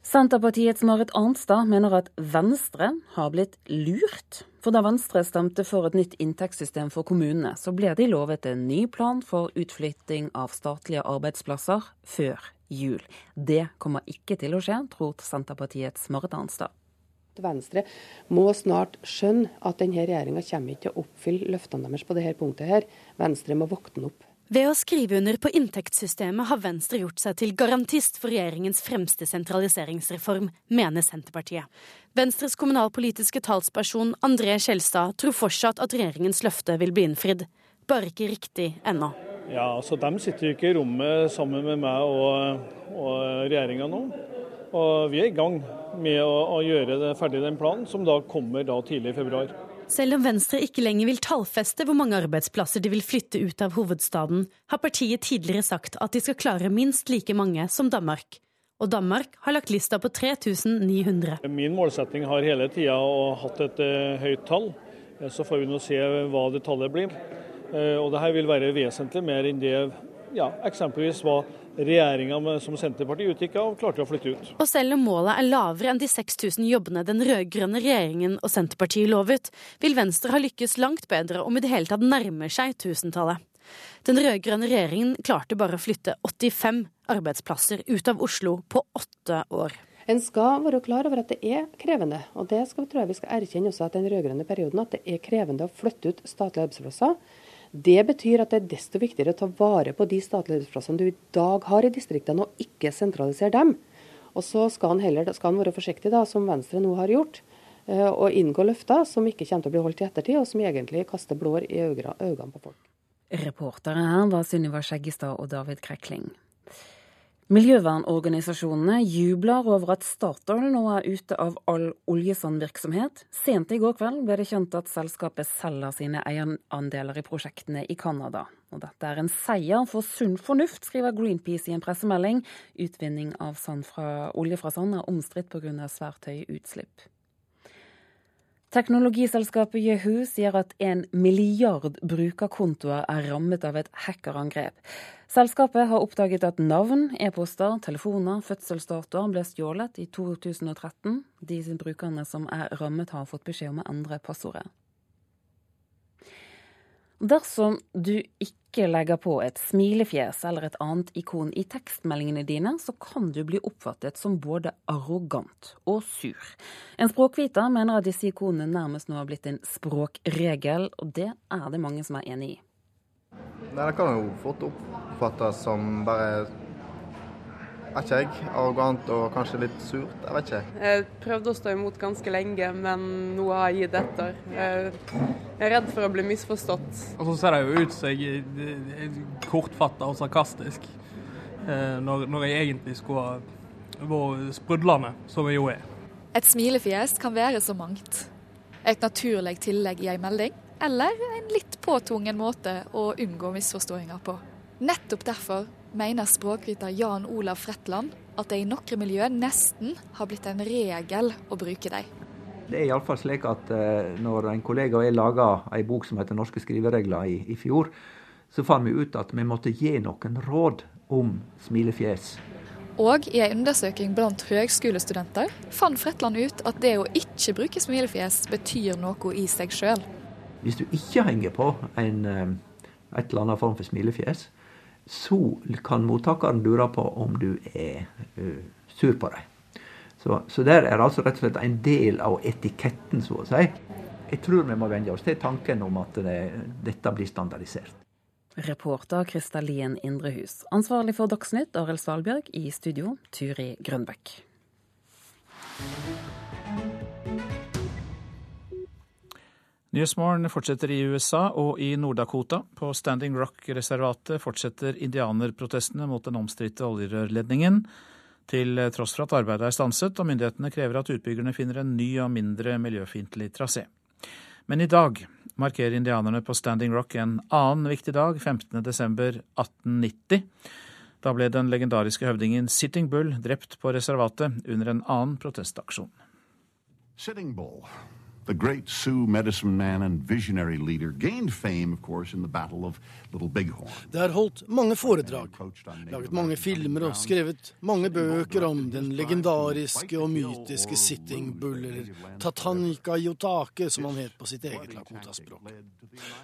Senterpartiets Marit Arnstad mener at Venstre har blitt lurt. For da Venstre stemte for et nytt inntektssystem for kommunene, så ble de lovet en ny plan for utflytting av statlige arbeidsplasser før jul. Det kommer ikke til å skje, tror Senterpartiets Marit Arnstad. Venstre må snart skjønne at denne regjeringa kommer ikke til å oppfylle løftene deres på dette punktet. her. Venstre må våkne opp. Ved å skrive under på inntektssystemet har Venstre gjort seg til garantist for regjeringens fremste sentraliseringsreform, mener Senterpartiet. Venstres kommunalpolitiske talsperson André Skjelstad tror fortsatt at regjeringens løfte vil bli innfridd, bare ikke riktig ennå. Ja, altså De sitter jo ikke i rommet sammen med meg og, og regjeringa nå. Og vi er i gang med å, å gjøre ferdig den planen, som da kommer da tidlig i februar. Selv om Venstre ikke lenger vil tallfeste hvor mange arbeidsplasser de vil flytte ut av hovedstaden, har partiet tidligere sagt at de skal klare minst like mange som Danmark. Og Danmark har lagt lista på 3900. Min målsetting har hele tida hatt et uh, høyt tall. Så får vi nå se hva det tallet blir. Og dette vil være vesentlig mer enn det ja, eksempelvis hva regjeringa som Senterpartiet utgikk av, klarte å flytte ut. Og selv om målet er lavere enn de 6000 jobbene den rød-grønne regjeringen og Senterpartiet lovet, vil Venstre ha lykkes langt bedre om i det hele tatt nærmer seg tusentallet. Den rød-grønne regjeringen klarte bare å flytte 85 arbeidsplasser ut av Oslo på åtte år. En skal være klar over at det er krevende, og det skal, tror jeg vi skal erkjenne også at den rød-grønne perioden, at det er krevende å flytte ut statlige arbeidsplasser. Det betyr at det er desto viktigere å ta vare på de statlige arbeidsplassene du i dag har i distriktene, og ikke sentralisere dem. Og så skal han heller skal han være forsiktig, da, som Venstre nå har gjort, eh, og inngå løfter som ikke kommer til å bli holdt i ettertid, og som egentlig kaster blår i øynene på folk. Reportere her var Sunniva Skjeggestad og David Krekling. Miljøvernorganisasjonene jubler over at Statoil nå er ute av all oljesandvirksomhet. Sent i går kveld ble det kjent at selskapet selger sine eierandeler i prosjektene i Canada. Og dette er en seier for sunn fornuft, skriver Greenpeace i en pressemelding. Utvinning av olje fra sand er omstridt pga. svært høye utslipp. Teknologiselskapet Yahoo sier at en milliard brukerkontoer er rammet av et hackerangrep. Selskapet har oppdaget at navn, e-poster, telefoner, fødselsdatoer ble stjålet i 2013. De brukerne som er rammet, har fått beskjed om å endre passordet. Dersom du ikke legger på et smilefjes eller et annet ikon i tekstmeldingene dine, så kan du bli oppfattet som både arrogant og sur. En språkviter mener at disse ikonene nærmest nå har blitt en språkregel, og det er det mange som er enig i. Nei, Det kan jo fort oppfattes som bare vet ikke jeg, arrogant og kanskje litt surt. Jeg vet ikke. Jeg prøvde å stå imot ganske lenge, men nå har jeg gitt etter. Jeg er redd for å bli misforstått. Og så ser det jo ut som jeg er kortfatta og sarkastisk, eh, når, når jeg egentlig skulle vært sprudlende, som jeg jo er. Et smilefjes kan være så mangt. Et naturlig tillegg i en melding, eller en litt påtvungen måte å unngå misforståinger på. Nettopp derfor mener språkviter Jan Olav Fretland at det i noen miljø nesten har blitt en regel å bruke dem. Det er iallfall slik at eh, når en kollega og jeg laga ei bok som heter 'Norske skriveregler' i, i fjor, så fant vi ut at vi måtte gi noen råd om smilefjes. Og i en undersøking blant høgskolestudenter fant Fretland ut at det å ikke bruke smilefjes betyr noe i seg sjøl. Hvis du ikke henger på en, eh, et eller annet form for smilefjes, så kan mottakeren lure på om du er uh, sur på dem. Så, så, der er altså rett og slett en del av etiketten, så å si. Jeg tror vi må venne oss til tanken om at det, dette blir standardisert. Reporter Kristalien Indrehus. Ansvarlig for Dagsnytt, Arild Svalbjørg. I studio, Turi Grønbekk. Nyhetsmorgen fortsetter i USA og i Nord-Dakota. På Standing Rock-reservatet fortsetter indianerprotestene mot den omstridte oljerørledningen. Til tross for at arbeidet er stanset, og myndighetene krever at utbyggerne finner en ny og mindre miljøfiendtlig trasé. Men i dag markerer indianerne på Standing Rock en annen viktig dag, 15.12.1890. Da ble den legendariske høvdingen Sitting Bull drept på reservatet under en annen protestaksjon. Sitting Bull the great Sioux medicine man and visionary leader, gained fame, of course, in the Battle of Little Bighorn. Det er holdt mange foredrag, laget mange filmer og skrevet mange bøker om den legendariske og mytiske Sitting Bull, eller Tatanika Yotake, som han het på sitt eget Lakota-språk.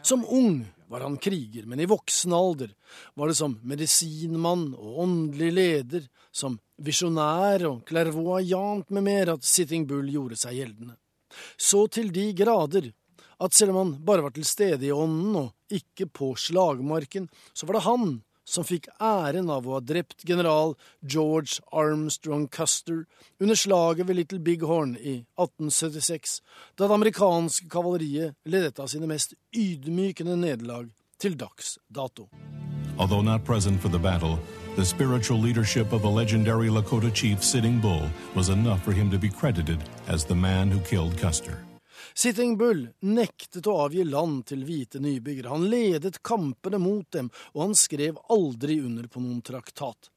Som ung var han kriger, men i voksen alder var det som medisinmann og åndelig leder, som visjonær og clairvoyant med mer at Sitting Bull gjorde seg gjeldende. Så til de grader at selv om han bare var til stede i ånden og ikke på slagmarken, så var det han som fikk æren av å ha drept general George Armstrong Custer under slaget ved Little Big Horn i 1876, da det amerikanske kavaleriet led et av sine mest ydmykende nederlag til dags dato. Although not present for the battle, the spiritual leadership of the legendary Lakota chief Sitting Bull was enough for him to be credited as the man who killed Custer. Sitting Bull nektet å avgi land til hvite nybyggere. Han ledet kampene mot dem, og han skrev aldri under på noen traktat.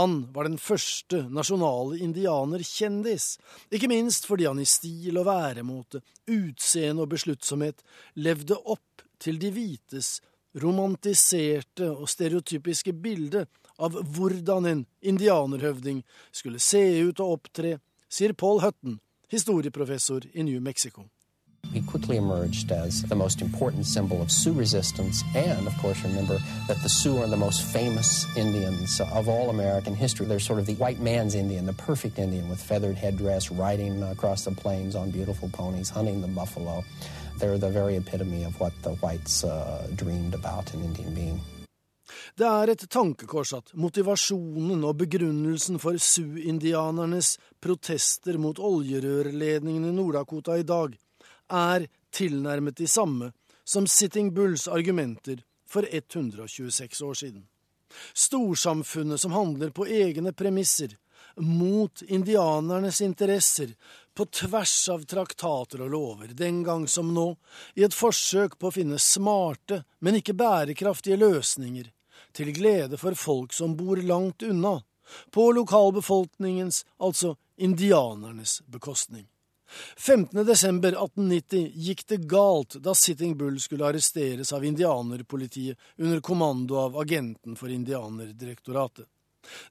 Han var den første nasjonale indianerkjendis, ikke minst fordi han i stil og væremåte, utseende og besluttsomhet levde opp til de hvites romantiserte og stereotypiske bildet av hvordan en indianerhøvding skulle se ut og opptre, sier Paul Hutton, historieprofessor i New Mexico. He quickly emerged as the most important symbol of Sioux resistance, and of course, remember that the Sioux are the most famous Indians of all American history. They're sort of the white man's Indian, the perfect Indian with feathered headdress, riding across the plains on beautiful ponies, hunting the buffalo. They're the very epitome of what the whites uh, dreamed about an Indian being. Det er et tankekors at motivasjonen og begrunnelsen for Sioux-indianernes protester mot oljerørledningen i Nord-Dakota i dag er tilnærmet de samme som Sitting Bulls argumenter for 126 år siden. Storsamfunnet som handler på egne premisser, mot indianernes interesser, på tvers av traktater og lover, den gang som nå, i et forsøk på å finne smarte, men ikke bærekraftige løsninger, til glede for folk som bor langt unna, på lokalbefolkningens, altså indianernes, bekostning. 15.12.1890 gikk det galt da Sitting Bull skulle arresteres av indianerpolitiet under kommando av agenten for Indianerdirektoratet.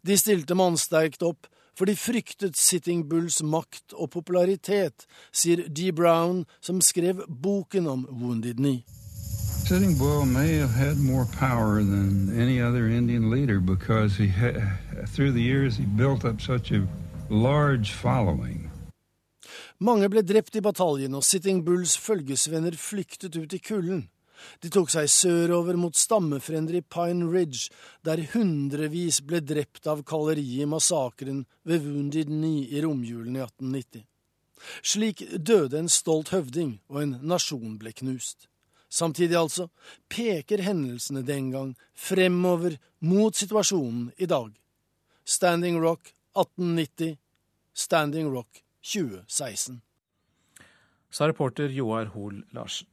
De stilte mannsterkt opp, for de fryktet Sitting Bulls makt og popularitet, sier D. Brown, som skrev boken om Wounded Knee. Sitting Bull may have had more power than any other Indian leader because he had, through the years he built up such a large following. Mange ble drept i bataljen, og Sitting Bulls følgesvenner flyktet ut i kulden. De tok seg sørover mot stammefrender i Pine Ridge, der hundrevis ble drept av kaleriet i massakren ved Wounded Knee i romjulen i 1890. Slik døde en stolt høvding, og en nasjon ble knust. Samtidig altså peker hendelsene den gang fremover mot situasjonen i dag. Standing Rock 1890, Standing Rock 2016. Sa reporter Joar Hoel Larsen.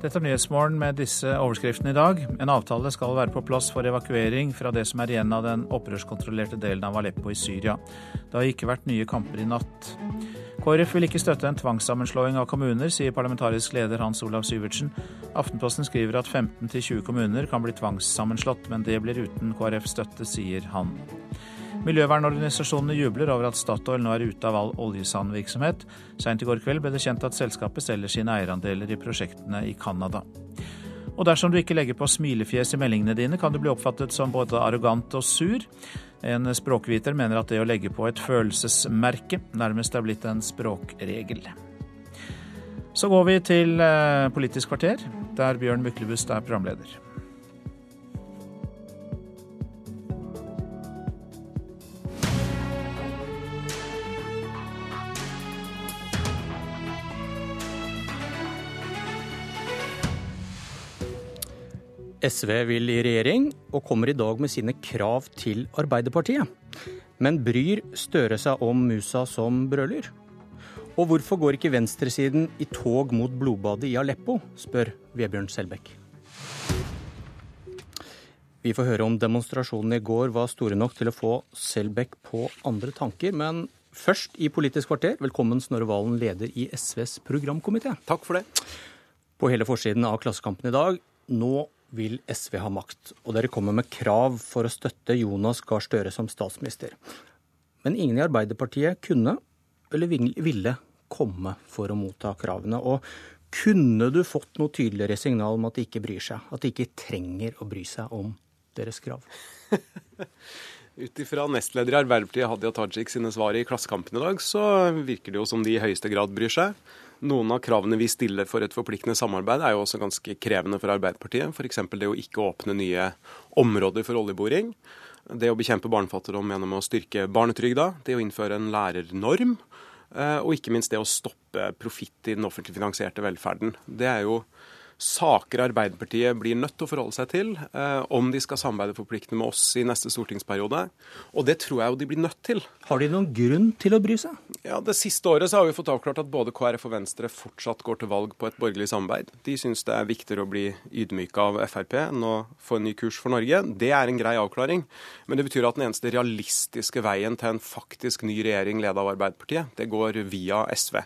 Dette er Nyhetsmorgen med disse overskriftene i dag. En avtale skal være på plass for evakuering fra det som er igjen av den opprørskontrollerte delen av Aleppo i Syria. Det har ikke vært nye kamper i natt. KrF vil ikke støtte en tvangssammenslåing av kommuner, sier parlamentarisk leder Hans Olav Syvertsen. Aftenposten skriver at 15-20 kommuner kan bli tvangssammenslått, men det blir uten KrF-støtte, sier han. Miljøvernorganisasjonene jubler over at Statoil nå er ute av all oljesandvirksomhet. Seint i går kveld ble det kjent at selskapet selger sine eierandeler i prosjektene i Canada. Og dersom du ikke legger på smilefjes i meldingene dine, kan du bli oppfattet som både arrogant og sur. En språkviter mener at det å legge på et følelsesmerke nærmest er blitt en språkregel. Så går vi til eh, Politisk kvarter, der Bjørn Myklebust er programleder. SV vil i regjering, og kommer i dag med sine krav til Arbeiderpartiet. Men bryr Støre seg om musa som brøler? Og hvorfor går ikke venstresiden i tog mot blodbadet i Aleppo, spør Vebjørn Selbekk. Vi får høre om demonstrasjonene i går var store nok til å få Selbekk på andre tanker. Men først i Politisk kvarter, velkommen Snorre Valen, leder i SVs programkomité. Takk for det. På hele forsiden av Klassekampen i dag, nå vil SV ha makt, og dere kommer med krav for å støtte Jonas Gahr Støre som statsminister. Men ingen i Arbeiderpartiet kunne eller ville komme for å motta kravene. Og kunne du fått noe tydeligere signal om at de ikke bryr seg? At de ikke trenger å bry seg om deres krav? Ut ifra nestleder i Arbeiderpartiet Hadia Tajik sine svar i Klassekampen i dag, så virker det jo som de i høyeste grad bryr seg. Noen av kravene vi stiller for et forpliktende samarbeid er jo også ganske krevende for Arbeiderpartiet. F.eks. det å ikke åpne nye områder for oljeboring. Det å bekjempe barnefattigdom gjennom å styrke barnetrygda. Det å innføre en lærernorm. Eh, og ikke minst det å stoppe profitt i den offentlig finansierte velferden. Det er jo saker Arbeiderpartiet blir nødt til å forholde seg til eh, om de skal samarbeide forpliktende med oss i neste stortingsperiode. Og det tror jeg jo de blir nødt til. Har de noen grunn til å bry seg? Ja, Det siste året så har vi fått avklart at både KrF og Venstre fortsatt går til valg på et borgerlig samarbeid. De syns det er viktigere å bli ydmyka av Frp enn å få en ny kurs for Norge. Det er en grei avklaring. Men det betyr at den eneste realistiske veien til en faktisk ny regjering ledet av Arbeiderpartiet, det går via SV.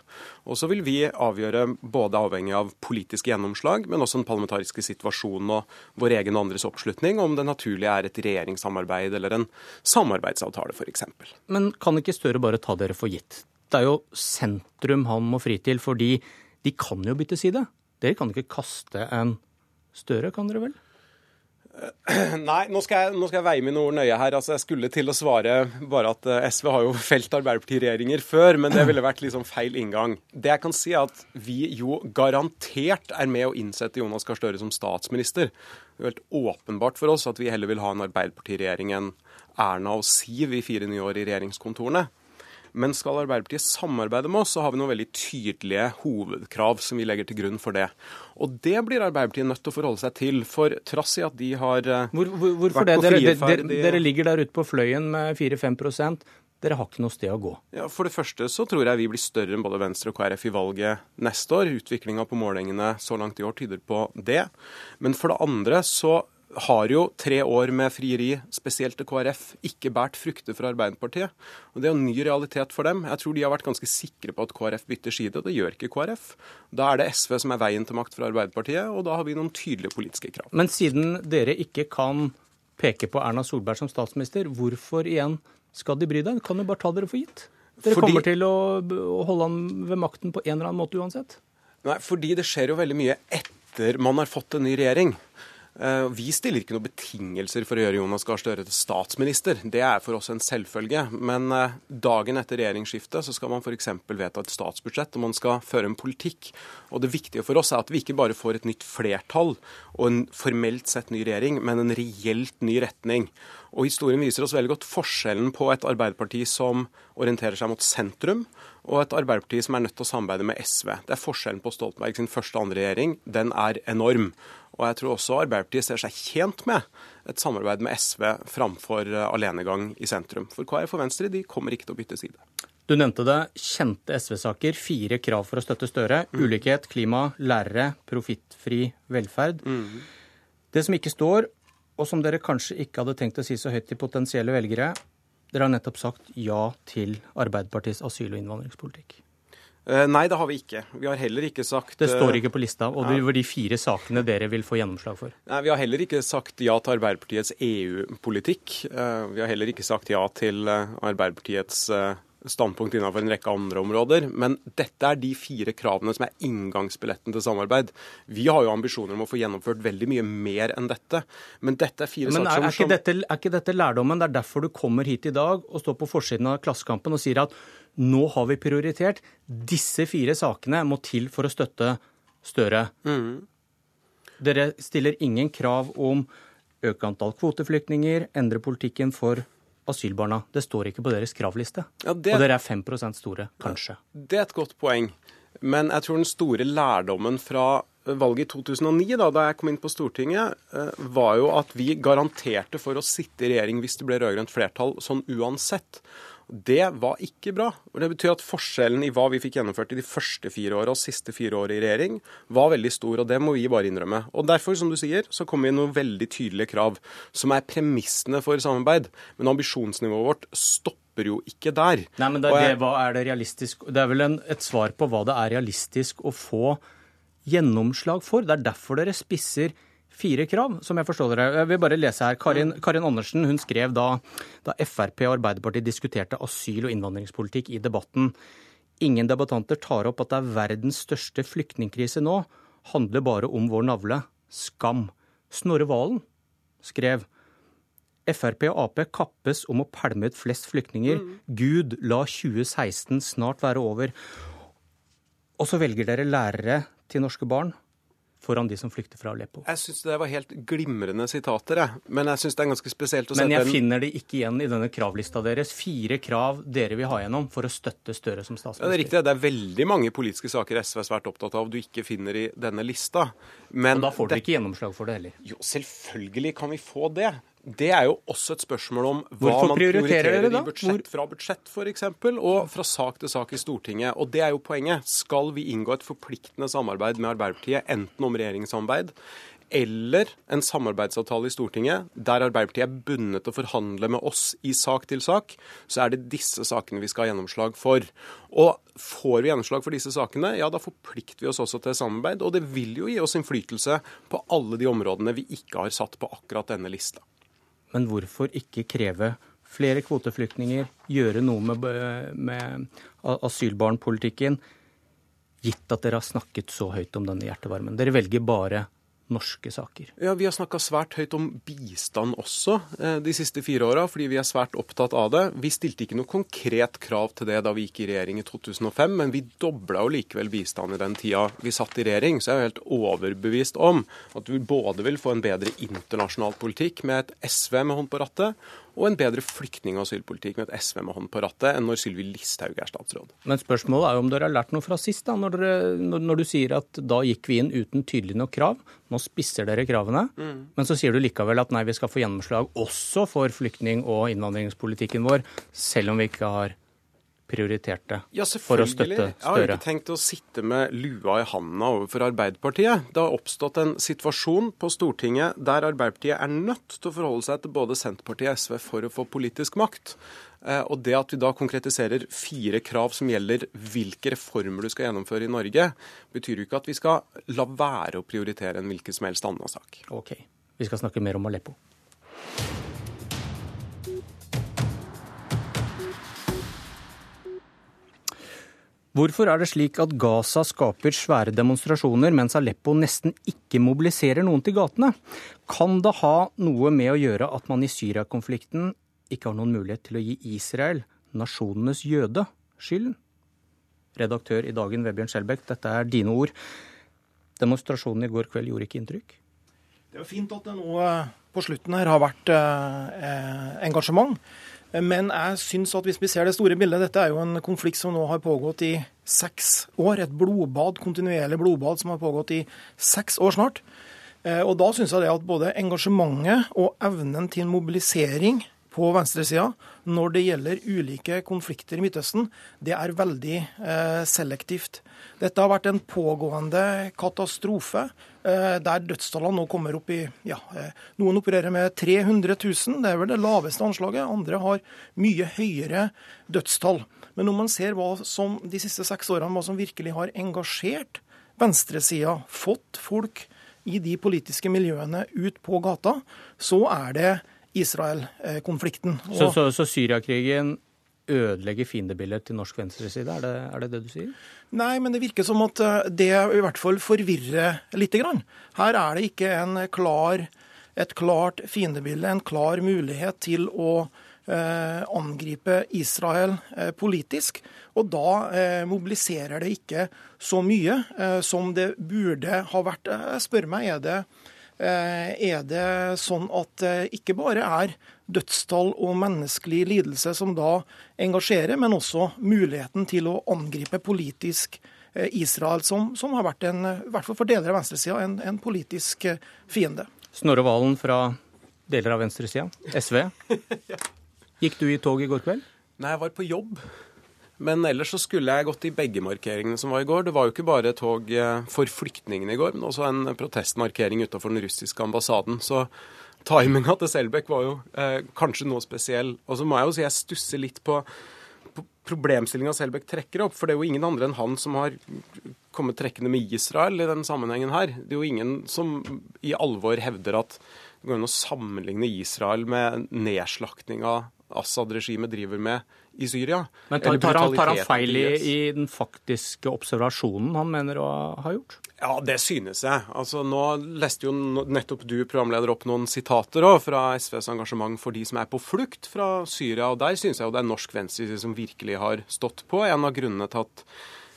Og så vil vi avgjøre, både avhengig av politisk gjennomslag, men også den parlamentariske situasjonen og vår egen og andres oppslutning, om det naturlige er et regjeringssamarbeid eller en samarbeidsavtale f.eks. Men kan ikke Støre bare ta dere for gitt? Det er jo sentrum han må fri til, fordi de kan jo bytte side. Dere kan ikke kaste en Støre, kan dere vel? Nei, nå skal, jeg, nå skal jeg veie mine ord nøye her. Altså, jeg skulle til å svare bare at eh, SV har jo felt Arbeiderparti-regjeringer før, men det ville vært liksom feil inngang. Det jeg kan si, er at vi jo garantert er med å innsette Jonas Gahr Støre som statsminister. Det er helt åpenbart for oss at vi heller vil ha en Arbeiderparti-regjering enn Erna og Siv i fire nye år i regjeringskontorene. Men skal Arbeiderpartiet samarbeide med oss, så har vi noen veldig tydelige hovedkrav som vi legger til grunn for det. Og det blir Arbeiderpartiet nødt til å forholde seg til, for trass i at de har eh, hvor, hvor, Hvorfor det? Dere, dere, dere, ligger der ute på Fløyen med 4-5% dere har ikke noe sted å gå. Ja, For det første så tror jeg vi blir større enn både Venstre og KrF i valget neste år. Utviklinga på målingene så langt i år tyder på det. Men for det andre så har jo tre år med frieri, spesielt til KrF, ikke båret frukter for Arbeiderpartiet. Og Det er jo en ny realitet for dem. Jeg tror de har vært ganske sikre på at KrF bytter side, og det gjør ikke KrF. Da er det SV som er veien til makt for Arbeiderpartiet, og da har vi noen tydelige politiske krav. Men siden dere ikke kan peke på Erna Solberg som statsminister, hvorfor igjen skal de bry deg? Kan jo bare ta dere for gitt. Dere fordi... kommer til å holde han ved makten på en eller annen måte uansett. Nei, fordi det skjer jo veldig mye etter man har fått en ny regjering. Eh, vi stiller ikke noen betingelser for å gjøre Jonas Gahr Støre til statsminister. Det er for oss en selvfølge. Men eh, dagen etter regjeringsskiftet så skal man f.eks. vedta et statsbudsjett og man skal føre en politikk. Og Det viktige for oss er at vi ikke bare får et nytt flertall og en formelt sett ny regjering, men en reelt ny retning. Og Historien viser oss veldig godt forskjellen på et Arbeiderparti som orienterer seg mot sentrum, og et Arbeiderparti som er nødt til å samarbeide med SV. Det er forskjellen på Stoltenberg sin første og andre regjering. Den er enorm. Og jeg tror også Arbeiderpartiet ser seg tjent med et samarbeid med SV framfor eh, alenegang i sentrum. For KrF og Venstre de kommer ikke til å bytte side. Du nevnte det. Kjente SV-saker. Fire krav for å støtte Støre. Mm. Ulikhet, klima, lærere, profittfri velferd. Mm. Det som ikke står, og som dere kanskje ikke hadde tenkt å si så høyt til potensielle velgere, dere har nettopp sagt ja til Arbeiderpartiets asyl- og innvandringspolitikk. Eh, nei, det har vi ikke. Vi har heller ikke sagt Det står ikke på lista, og det var de fire sakene dere vil få gjennomslag for. Nei, Vi har heller ikke sagt ja til Arbeiderpartiets EU-politikk. Eh, vi har heller ikke sagt ja til eh, Arbeiderpartiets standpunkt innenfor en rekke andre områder. Men dette er de fire kravene som er inngangsbilletten til samarbeid. Vi har jo ambisjoner om å få gjennomført veldig mye mer enn dette. Men dette er fire men er, er, ikke dette, er ikke dette lærdommen? Det er derfor du kommer hit i dag og står på forsiden av Klassekampen og sier at nå har vi prioritert. Disse fire sakene må til for å støtte Støre. Mm. Dere stiller ingen krav om øke antall kvoteflyktninger, endre politikken for asylbarna. Det står ikke på deres kravliste. Ja, det... Og dere er 5% store, kanskje. Det er et godt poeng. Men jeg tror den store lærdommen fra valget i 2009, da, da jeg kom inn på Stortinget, eh, var jo at vi garanterte for å sitte i regjering hvis det ble rød-grønt flertall, sånn uansett. Det var ikke bra. og Det betyr at forskjellen i hva vi fikk gjennomført i de første fire åra og siste fire åra i regjering, var veldig stor, og det må vi bare innrømme. Og Derfor, som du sier, så kommer vi noen veldig tydelige krav, som er premissene for samarbeid. Men ambisjonsnivået vårt stopper jo ikke der. Nei, men det er, det, hva er det realistisk Det er vel en, et svar på hva det er realistisk å få gjennomslag for. Det er derfor dere spisser fire krav, som jeg forstår dere. Jeg vil bare lese her. Karin, Karin Andersen hun skrev da, da Frp og Arbeiderpartiet diskuterte asyl- og innvandringspolitikk i debatten. Ingen debattanter tar opp at det er verdens største flyktningkrise nå. Handler bare om vår navle. Skam. Snorre Valen skrev Frp og Ap kappes om å pælme ut flest flyktninger. Mm. Gud, la 2016 snart være over. Og så velger dere lærere til norske barn foran de som flykter fra Aleppo. Jeg syns det var helt glimrende sitater, jeg. Men jeg syns det er ganske spesielt å sette Men jeg finner det ikke igjen i denne kravlista deres. Fire krav dere vil ha gjennom for å støtte Støre som statsminister. Ja, Det er riktig. Det er veldig mange politiske saker SV er svært opptatt av du ikke finner i denne lista. Men Og da får dere ikke gjennomslag for det heller? Jo, selvfølgelig kan vi få det. Det er jo også et spørsmål om hva Hvorfor man prioriterer prioriterer i budsjett fra budsjett f.eks., og fra sak til sak i Stortinget. Og det er jo poenget. Skal vi inngå et forpliktende samarbeid med Arbeiderpartiet, enten om regjeringssamarbeid eller en samarbeidsavtale i Stortinget der Arbeiderpartiet er bundet til å forhandle med oss i sak til sak, så er det disse sakene vi skal ha gjennomslag for. Og får vi gjennomslag for disse sakene, ja da forplikter vi oss også til samarbeid. Og det vil jo gi oss innflytelse på alle de områdene vi ikke har satt på akkurat denne lista. Men hvorfor ikke kreve flere kvoteflyktninger, gjøre noe med, med asylbarnpolitikken, gitt at dere har snakket så høyt om denne hjertevarmen? Dere velger bare norske saker. Ja, Vi har snakka svært høyt om bistand også eh, de siste fire åra, fordi vi er svært opptatt av det. Vi stilte ikke noe konkret krav til det da vi gikk i regjering i 2005, men vi dobla jo likevel bistand i den tida vi satt i regjering. Så jeg er helt overbevist om at vi både vil få en bedre internasjonal politikk med et SV med hånd på rattet, og en bedre flyktning- og asylpolitikk med et SV med hånd på rattet enn når Sylvi Listhaug er statsråd. Men spørsmålet er jo om dere har lært noe fra sist, da, når, dere, når, når, du sier at da gikk vi inn uten tydelig nok krav. Nå spisser dere kravene, mm. men så sier du likevel at nei, vi skal få gjennomslag også for flyktning- og innvandringspolitikken vår, selv om vi ikke har prioritert det ja, for å støtte Støre? Jeg har ikke tenkt å sitte med lua i handa overfor Arbeiderpartiet. Det har oppstått en situasjon på Stortinget der Arbeiderpartiet er nødt til å forholde seg til både Senterpartiet og SV for å få politisk makt. Eh, og det at vi da konkretiserer fire krav som gjelder hvilke reformer du skal gjennomføre i Norge, betyr jo ikke at vi skal la være å prioritere en hvilken som helst annen sak. Ok. Vi skal snakke mer om Aleppo. Hvorfor er det slik at Gaza skaper svære demonstrasjoner, mens Aleppo nesten ikke mobiliserer noen til gatene? Kan det ha noe med å gjøre at man i Syria-konflikten ikke har noen mulighet til å gi Israel, nasjonenes jøde, skylden? Redaktør i Dagen, Vebjørn Skjelbæk, dette er dine ord. Demonstrasjonen i går kveld gjorde ikke inntrykk? Det er jo fint at det nå eh, på slutten her har vært eh, engasjement. Men jeg syns at hvis vi ser det store bildet, dette er jo en konflikt som nå har pågått i seks år. Et blodbad, kontinuerlig blodbad som har pågått i seks år snart. Eh, og da syns jeg det at både engasjementet og evnen til mobilisering på venstresida når det gjelder ulike konflikter i Midtøsten, det er veldig eh, selektivt. Dette har vært en pågående katastrofe Eh, der dødstallene nå kommer opp i ja, eh, Noen opererer med 300 000, det er vel det laveste anslaget. Andre har mye høyere dødstall. Men når man ser hva som de siste seks årene hva som virkelig har engasjert venstresida, fått folk i de politiske miljøene ut på gata, så er det Israel-konflikten. Så, så, så Syriakrigen ødelegger fiendebildet til norsk venstreside, er det, er det det du sier? Nei, men det virker som at eh, det i hvert fall forvirrer lite grann. Her er det ikke klar, et klart fiendebilde, en klar mulighet til å eh, angripe Israel eh, politisk. Og da eh, mobiliserer det ikke så mye eh, som det burde ha vært. Jeg spør meg, er det, eh, er det sånn at ikke bare er dødstall og menneskelig lidelse som da engasjerer, men også muligheten til å angripe politisk eh, Israel, som, som har vært, en, i hvert fall for deler av venstresida, en, en politisk eh, fiende. Snorre Valen fra deler av venstresida, SV. Gikk du i tog i går kveld? Nei, jeg var på jobb. Men ellers så skulle jeg gått i begge markeringene som var i går. Det var jo ikke bare tog eh, for flyktningene i går, men også en protestmarkering utenfor den russiske ambassaden. Så timinga til Selbekk var jo eh, kanskje noe spesiell. Og så må jeg jo si jeg stusser litt på, på problemstillinga Selbekk trekker opp. For det er jo ingen andre enn han som har kommet trekkende med Israel i den sammenhengen her. Det er jo ingen som i alvor hevder at det går an å sammenligne Israel med nedslaktinga Assad-regimet driver med i Syria. Men tar, tar, han, tar han, feil i, i, den faktiske observasjonen han mener å ha gjort? Ja, det synes jeg. Altså, nå leste jo nettopp du, programleder, opp noen sitater også, fra SVs engasjement for de som er på flukt fra Syria. og Der synes jeg jo det er norsk venstreside som virkelig har stått på. En av grunnene til at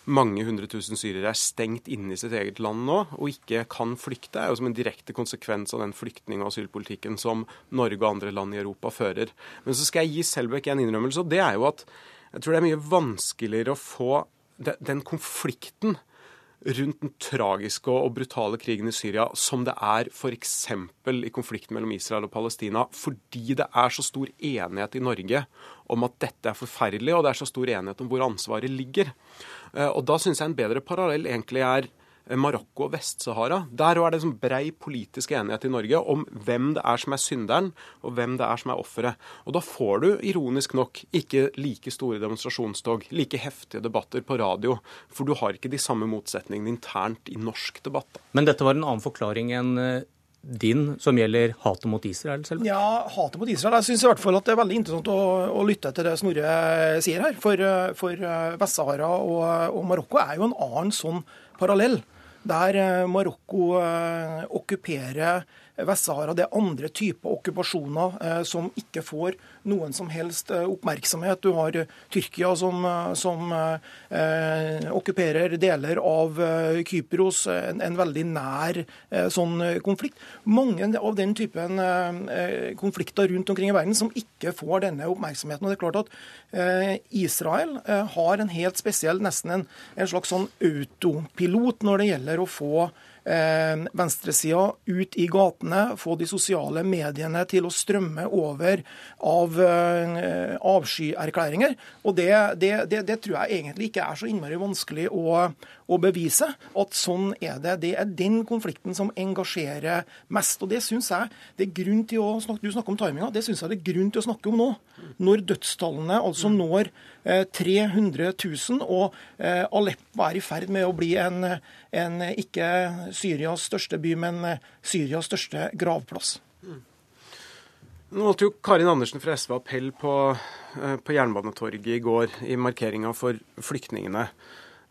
mange hundre tusen syrere er stengt inne i sitt eget land nå og ikke kan flykte, er jo som en direkte konsekvens av den flyktning- og asylpolitikken som Norge og andre land i Europa fører. Men så skal jeg gi Selbekk en innrømmelse, og det er jo at jeg tror det er mye vanskeligere å få den konflikten rundt den tragiske og brutale krigen i Syria som det er f.eks. i konflikten mellom Israel og Palestina, fordi det er så stor enighet i Norge om at dette er forferdelig, og det er så stor enighet om hvor ansvaret ligger. Eh, og Da syns jeg en bedre parallell egentlig er Marokko og Vest-Sahara. Der er det sånn brei politisk enighet i Norge om hvem det er som er synderen, og hvem det er som er offeret. Og da får du ironisk nok ikke like store demonstrasjonstog, like heftige debatter på radio, for du har ikke de samme motsetningene internt i norsk debatt. Men dette var en annen forklaring enn eh, din som gjelder hatet mot Israel? selv? Ja, hatet mot Israel. Jeg syns i hvert fall at det er veldig interessant å, å lytte til det Snorre sier her. For, for eh, Vest-Sahara og, og, Marokko er jo en annen sånn parallell der eh, Marokko eh, okkuperer Vest-Sahara. Det er andre typer okkupasjoner eh, som ikke får noen som helst oppmerksomhet. Du har Tyrkia som, som eh, okkuperer deler av Kypros, en, en veldig nær eh, sånn konflikt. Mange av den typen eh, konflikter rundt omkring i verden som ikke får denne oppmerksomheten. Og det er klart at Israel har en helt spesiell, nesten en, en slags sånn autopilot når det gjelder å få eh, venstresida ut i gatene, få de sosiale mediene til å strømme over av eh, avskyerklæringer. Og det, det, det, det, tror jeg egentlig ikke er så innmari vanskelig å, å, bevise. At sånn er det. Det er den konflikten som engasjerer mest. Og det syns jeg det er grunn til å snakke Du snakker om timinga. Det syns jeg det er grunn til å snakke om nå. Når dødstallene altså når 300 eh, 000, og eh, Aleppo er i ferd med å bli en, en ikke Syrias største by, men eh, Syrias største gravplass. Nå holdt jo Karin Andersen fra SV appell på, på Jernbanetorget i går i markeringa for flyktningene.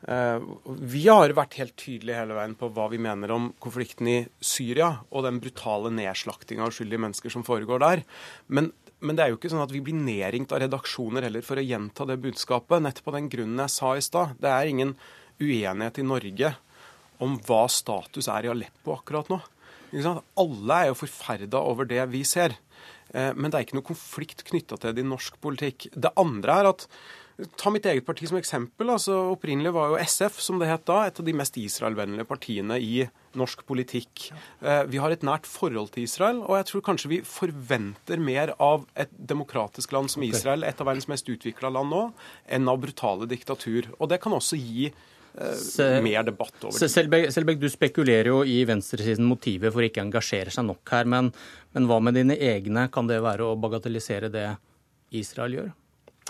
Vi har vært helt tydelige hele veien på hva vi mener om konflikten i Syria og den brutale nedslaktinga av uskyldige mennesker som foregår der. Men men det er jo ikke sånn at vi blir nedringt av redaksjoner heller for å gjenta det budskapet. Nettopp av den grunnen jeg sa i stad. Det er ingen uenighet i Norge om hva status er i Aleppo akkurat nå. Alle er jo forferda over det vi ser. Eh, men det er ikke noe konflikt knytta til det i norsk politikk. Det andre er at Ta mitt eget parti som eksempel. altså Opprinnelig var jo SF, som det het da, et av de mest Israel-vennlige partiene i norsk politikk. Eh, vi har et nært forhold til Israel, og jeg tror kanskje vi forventer mer av et demokratisk land som Israel, et av verdens mest utvikla land nå, enn av brutale diktatur. Og det kan også gi eh, mer debatt over det. Selbekk, Selbekk, du spekulerer jo i venstresiden motivet for ikke å engasjere seg nok her. Men, men hva med dine egne? Kan det være å bagatellisere det Israel gjør?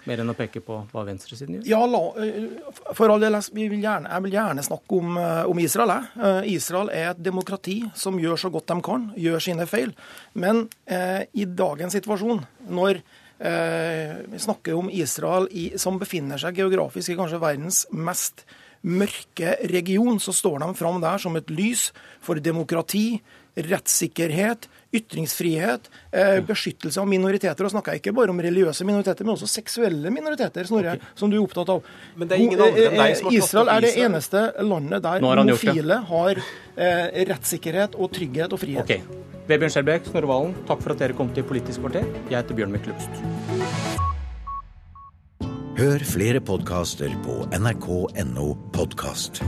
Mer enn å peke på hva venstresiden gjør? Ja, la, eh, for all del, jeg vil gjerne, jeg vil gjerne snakke om, eh, om Israel. Jeg. Israel er et demokrati som gjør så godt de kan, gjør sine feil. Men eh, i dagens situasjon, når eh, vi snakker om Israel i, som befinner seg geografisk i kanskje verdens mest mørke region, så står de fram der som et lys for demokrati, rettssikkerhet, ytringsfrihet, eh, beskyttelse av minoriteter. Og snakker jeg ikke bare om religiøse minoriteter, men også seksuelle minoriteter, Snorre, okay. som du er opptatt av. Men det er ingen andre enn deg som har Israel er det eneste landet der homofile har eh, rettssikkerhet og trygghet og frihet. Okay. Vebjørn Skjelbæk, Snorre Valen, takk for at dere kom til Politisk kvarter. Jeg heter Bjørn Myklebust. Hør flere podkaster på nrk.no podkast.